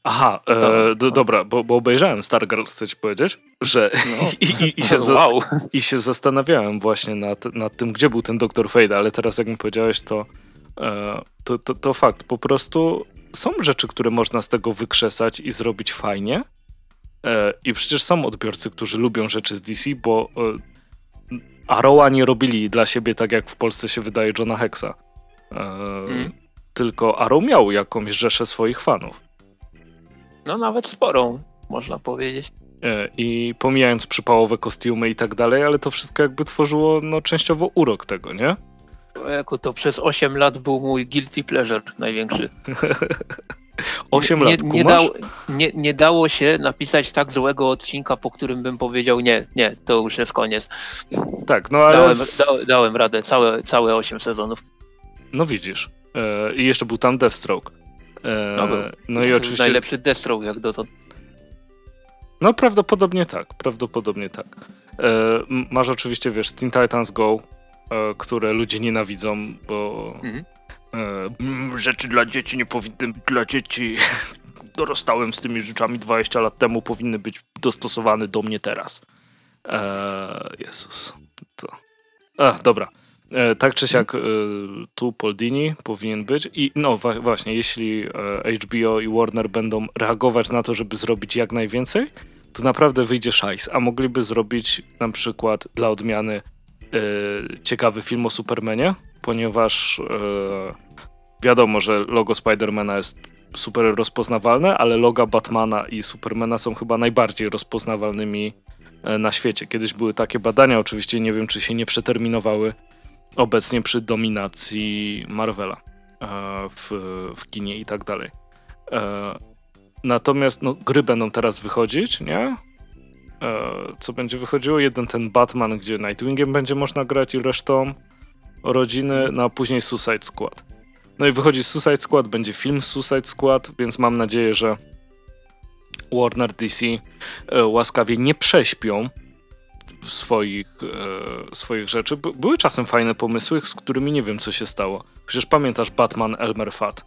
Aha, e, do, dobra, bo, bo obejrzałem Stargirls, chcę ci powiedzieć, że no. i, i, i, się wow. za, i się zastanawiałem właśnie nad, nad tym, gdzie był ten doktor Fade, ale teraz jak mi powiedziałeś, to, e, to, to, to fakt. Po prostu są rzeczy, które można z tego wykrzesać i zrobić fajnie. E, I przecież są odbiorcy, którzy lubią rzeczy z DC, bo e, Arrowa nie robili dla siebie tak, jak w Polsce się wydaje Johna Hexa. E, mm. Tylko Arrow miał jakąś rzeszę swoich fanów. No nawet sporą, można powiedzieć. E, I pomijając przypałowe kostiumy i tak dalej, ale to wszystko jakby tworzyło no, częściowo urok tego, nie? Jako to przez 8 lat był mój guilty pleasure największy. 8 lat, nie, nie, dało, nie, nie dało się napisać tak złego odcinka, po którym bym powiedział nie, nie, to już jest koniec. Tak, no ale... Dałem, da, dałem radę, całe, całe 8 sezonów. No widzisz. E, I jeszcze był tam Deathstroke. E, no, no i oczywiście. Najlepszy Deathstroke jak dotąd. No prawdopodobnie tak, prawdopodobnie tak. E, masz oczywiście, wiesz, Teen Titans Go, e, które ludzie nienawidzą, bo mhm. e, rzeczy dla dzieci nie powinny być dla dzieci. Dorastałem z tymi rzeczami 20 lat temu, powinny być dostosowane do mnie teraz. E, Jezus. To... A, dobra. E, tak czy siak e, tu Paul Dini powinien być i no właśnie, jeśli e, HBO i Warner będą reagować na to, żeby zrobić jak najwięcej, to naprawdę wyjdzie szajs, a mogliby zrobić na przykład dla odmiany ciekawy film o Supermanie, ponieważ wiadomo, że logo Spidermana jest super rozpoznawalne, ale loga Batmana i Supermana są chyba najbardziej rozpoznawalnymi na świecie. Kiedyś były takie badania, oczywiście nie wiem, czy się nie przeterminowały, obecnie przy dominacji Marvela e, w, w kinie i tak dalej. E, natomiast no, gry będą teraz wychodzić, nie? E, co będzie wychodziło? Jeden ten Batman, gdzie Nightwingiem będzie można grać i resztą rodziny, no a później Suicide Squad. No i wychodzi Suicide Squad, będzie film Suicide Squad, więc mam nadzieję, że Warner DC łaskawie nie prześpią swoich, e, swoich rzeczy. By, były czasem fajne pomysły, z którymi nie wiem, co się stało. Przecież pamiętasz Batman Elmer Fat?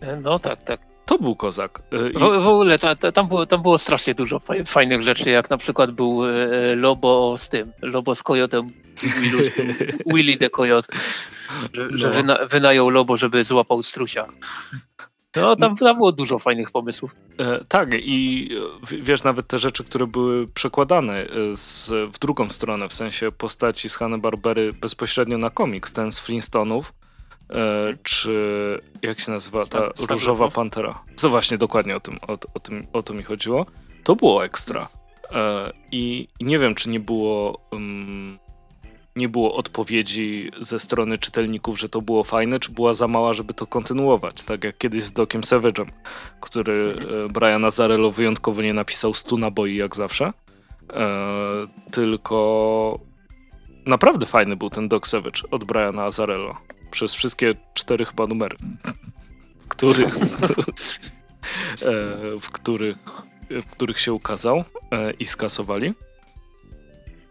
E, no tak, tak. To był kozak. E, I... W, w, ogóle ta, ta, tam, było, tam było strasznie dużo fajnych rzeczy, jak na przykład był e, Lobo z tym, Lobo z kojotem, Willy the Coyote, że, no. że wyna, wynajął Lobo, żeby złapał strusia. No, tam, tam było dużo fajnych pomysłów. E, tak, i wiesz, nawet te rzeczy, które były przekładane e, z, w drugą stronę, w sensie postaci z Hanna-Barbery bezpośrednio na komiks, ten z Flintstonów, e, czy jak się nazywa ta różowa pantera. Co właśnie, dokładnie o tym, o, o, tym, o to mi chodziło. To było ekstra. E, i, I nie wiem, czy nie było... Um, nie było odpowiedzi ze strony czytelników, że to było fajne, czy była za mała, żeby to kontynuować. Tak jak kiedyś z Dokiem Savage'em, który mhm. Brian Azarello wyjątkowo nie napisał stu naboi jak zawsze. E, tylko naprawdę fajny był ten Doc Savage od Briana Azarello. Przez wszystkie cztery chyba numery, w których, e, w których, w których się ukazał e, i skasowali.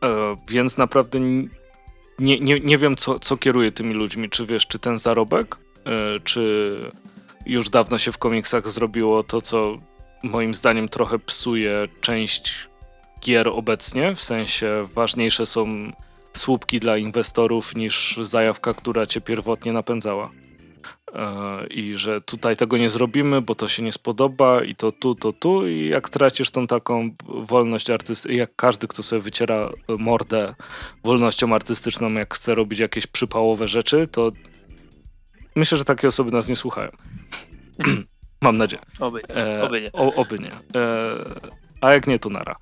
E, więc naprawdę nie, nie, nie wiem, co, co kieruje tymi ludźmi. Czy wiesz, czy ten zarobek, yy, czy już dawno się w komiksach zrobiło to, co moim zdaniem trochę psuje część gier obecnie, w sensie ważniejsze są słupki dla inwestorów niż zajawka, która cię pierwotnie napędzała. E, i że tutaj tego nie zrobimy, bo to się nie spodoba i to tu, to tu i jak tracisz tą taką wolność artystyczną, jak każdy, kto sobie wyciera mordę wolnością artystyczną, jak chce robić jakieś przypałowe rzeczy, to myślę, że takie osoby nas nie słuchają. Mam nadzieję. Oby nie. E, oby nie. O, oby nie. E, a jak nie, to nara.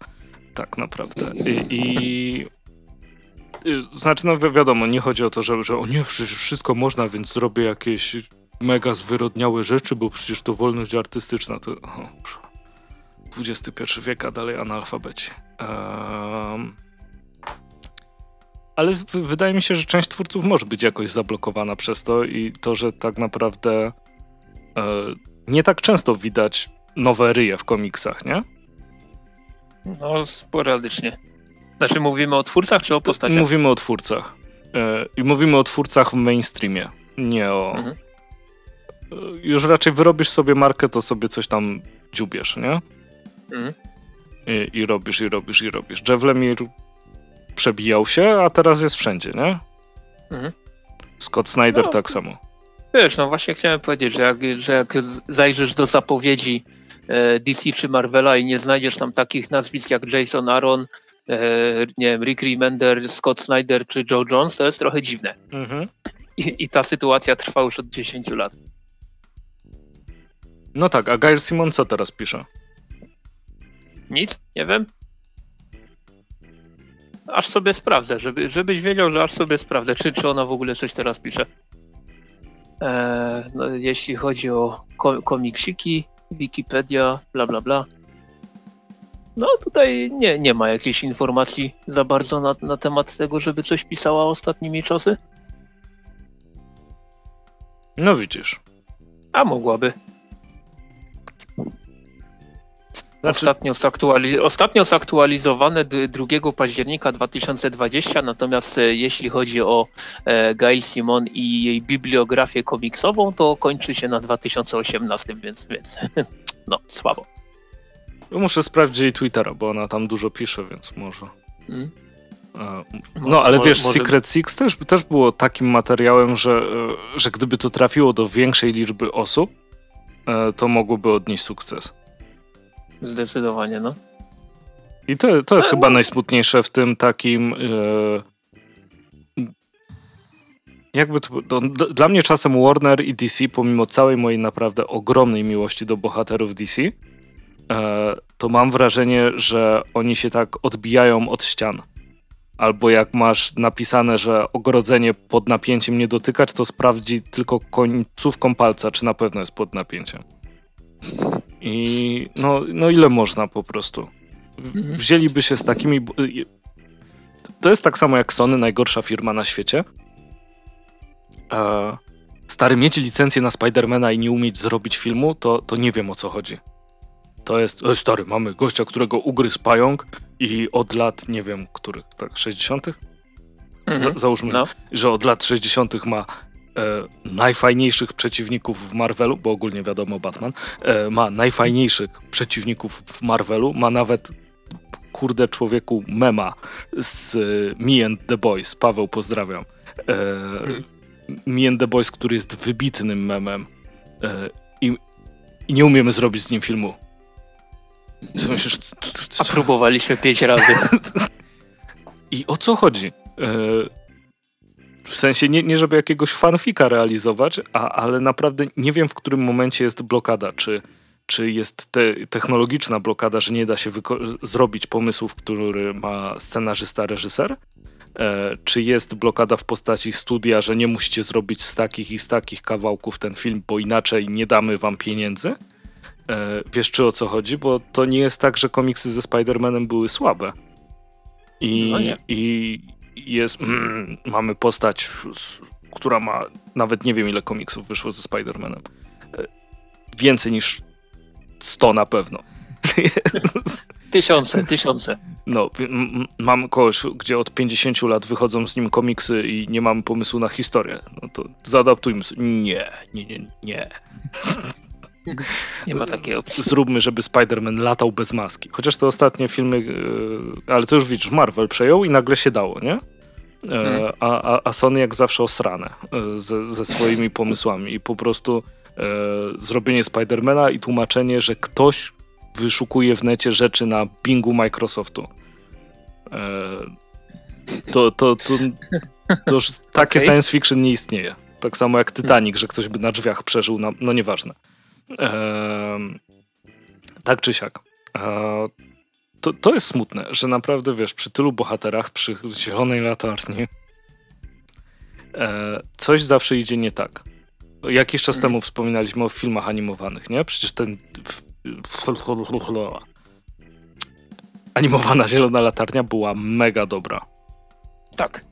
Tak naprawdę. I, i znaczy, no wi wiadomo, nie chodzi o to, że, że o nie, wszystko można, więc zrobię jakieś mega zwyrodniałe rzeczy, bo przecież to wolność artystyczna. To o, XXI wiek, a dalej analfabeci. Um, ale wydaje mi się, że część twórców może być jakoś zablokowana przez to i to, że tak naprawdę e, nie tak często widać nowe ryje w komiksach, nie? No, sporadycznie. Znaczy mówimy o twórcach czy o postaciach? Mówimy o twórcach. E, I mówimy o twórcach w mainstreamie, nie o... Mhm. E, już raczej wyrobisz sobie markę, to sobie coś tam dziubiesz, nie? Mhm. I, I, robisz, i robisz, i robisz. Jeff Lemire przebijał się, a teraz jest wszędzie, nie? Mhm. Scott Snyder no, tak samo. Wiesz, no właśnie chciałem powiedzieć, że jak, że jak zajrzysz do zapowiedzi e, DC czy Marvela i nie znajdziesz tam takich nazwisk jak Jason Aaron, nie wiem, Rick Remender, Scott Snyder czy Joe Jones, to jest trochę dziwne. Mhm. I, I, ta sytuacja trwa już od 10 lat. No tak, a Gail Simon co teraz pisze? Nic, nie wiem. Aż sobie sprawdzę, żeby, żebyś wiedział, że aż sobie sprawdzę, czy, czy ona w ogóle coś teraz pisze. E, no, jeśli chodzi o komiksiki, Wikipedia, bla bla bla. No tutaj nie, nie ma jakiejś informacji za bardzo na, na temat tego, żeby coś pisała ostatnimi czasy. No widzisz. A mogłaby. Znaczy... Ostatnio, zaktuali... Ostatnio zaktualizowane 2 października 2020, natomiast e, jeśli chodzi o e, Gail Simon i jej bibliografię komiksową, to kończy się na 2018, więc, więc no, słabo. Muszę sprawdzić jej Twittera, bo ona tam dużo pisze, więc może. Hmm? No, ale wiesz, może... Secret Six też, też było takim materiałem, że, e, że gdyby to trafiło do większej liczby osób, to mogłoby odnieść sukces. Zdecydowanie, no. I to, to jest chyba najsmutniejsze w tym takim. Jakby to, to, dla mnie czasem Warner i DC, pomimo całej mojej naprawdę ogromnej miłości do bohaterów DC, e, to mam wrażenie, że oni się tak odbijają od ścian. Albo jak masz napisane, że ogrodzenie pod napięciem nie dotykać, to sprawdzi tylko końcówką palca, czy na pewno jest pod napięciem. I no, no ile można po prostu. Mhm. Wzięliby się z takimi. To jest tak samo jak Sony, najgorsza firma na świecie. E, stary, mieć licencję na Spidermana i nie umieć zrobić filmu, to, to nie wiem o co chodzi. To jest, e, stary, mamy gościa, którego ugryzł pająk i od lat, nie wiem, których, tak, 60 mhm. załóżmy, no. że od lat 60 ma e, najfajniejszych przeciwników w Marvelu, bo ogólnie wiadomo Batman, e, ma najfajniejszych przeciwników w Marvelu, ma nawet kurde człowieku mema z e, Me and the Boys. Paweł, pozdrawiam. E, Me and the Boys, który jest wybitnym memem e, i, i, nie umiemy zrobić z nim filmu. Myślisz? A próbowaliśmy pięć razy. I o co chodzi? E, w sensie nie, nie żeby jakiegoś fanfika realizować, a, ale naprawdę nie wiem, w którym momencie jest blokada. Czy, czy jest te, technologiczna blokada, że nie da się zrobić pomysłów, który ma scenarzysta, reżyser? E, czy jest blokada w postaci studia, że nie musicie zrobić z takich i z takich kawałków ten film, bo inaczej nie damy wam pieniędzy? E, wiesz, czy o co chodzi? Bo to nie jest tak, że komiksy ze Spider-Manem były słabe. I, no i, jest, mm, mamy postać, która ma nawet nie wiem ile komiksów wyszło ze Spider-Manem. E, więcej niż 100 na pewno. Tysiące, tysiące. No, mam kogoś, gdzie od 50 lat wychodzą z nim komiksy i nie mamy pomysłu na historię. No to zaadaptujmy. Nie, nie, nie, nie. Nie ma takiej opcji. Zróbmy, żeby Spider-Man latał bez maski. Chociaż te ostatnie filmy, e, ale to już widzisz, Marvel przejął i nagle się dało, nie? E, a, a, Sony jak zawsze osrane e, ze, ze swoimi pomysłami i po prostu e, zrobienie Spidermana i tłumaczenie, że ktoś wyszukuje w necie rzeczy na Bingu Microsoftu. E, to, to, to, to już takie okay. science fiction nie istnieje. Tak samo jak Titanic, że ktoś by na drzwiach przeżył, na, no nieważne. Tak czy siak. E, to, to jest smutne, że naprawdę, wiesz, przy tylu bohaterach, przy zielonej latarni, e, coś zawsze idzie nie tak. Jakiś czas hmm. temu wspominaliśmy o filmach animowanych, nie? Przecież ten... Animowana zielona latarnia była mega dobra. Tak.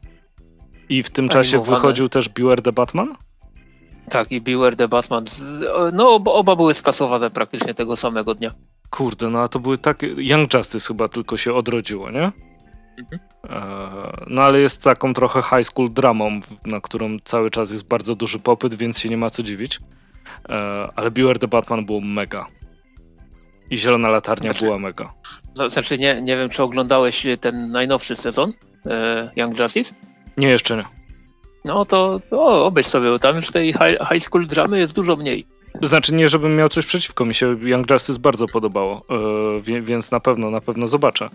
I w tym czasie wychodził też Beware the Batman? Tak, i Beware the Batman. No, oba były skasowane praktycznie tego samego dnia. Kurde, no a to były tak. Young Justice chyba tylko się odrodziło, nie? Mhm. E, no ale jest taką trochę high school dramą, na którą cały czas jest bardzo duży popyt, więc się nie ma co dziwić. E, ale Beware the Batman było mega. I Zielona Latarnia znaczy, była mega. Znaczy, nie, nie wiem, czy oglądałeś ten najnowszy sezon e, Young Justice? Nie, jeszcze nie. No to o, obejrz sobie, tam już tej high, high school dramy jest dużo mniej. Znaczy nie, żebym miał coś przeciwko, mi się Young Justice bardzo podobało, yy, więc na pewno, na pewno zobaczę.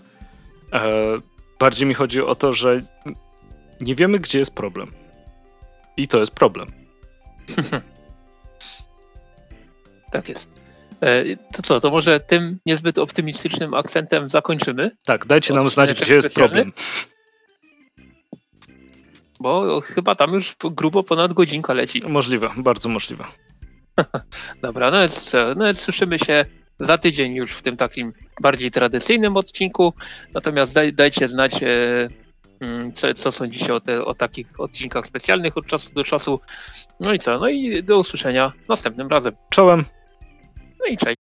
Yy, bardziej mi chodzi o to, że nie wiemy, gdzie jest problem. I to jest problem. tak jest. E, to co, to może tym niezbyt optymistycznym akcentem zakończymy? Tak, dajcie nam znać, gdzie jest problem. Bo chyba tam już grubo ponad godzinka leci. Możliwe, bardzo możliwe. Dobra, no więc, no więc słyszymy się za tydzień już w tym takim bardziej tradycyjnym odcinku. Natomiast daj, dajcie znać, e, mm, co, co sądzicie o, te, o takich odcinkach specjalnych od czasu do czasu. No i co? No i do usłyszenia następnym razem. Czołem. No i cześć.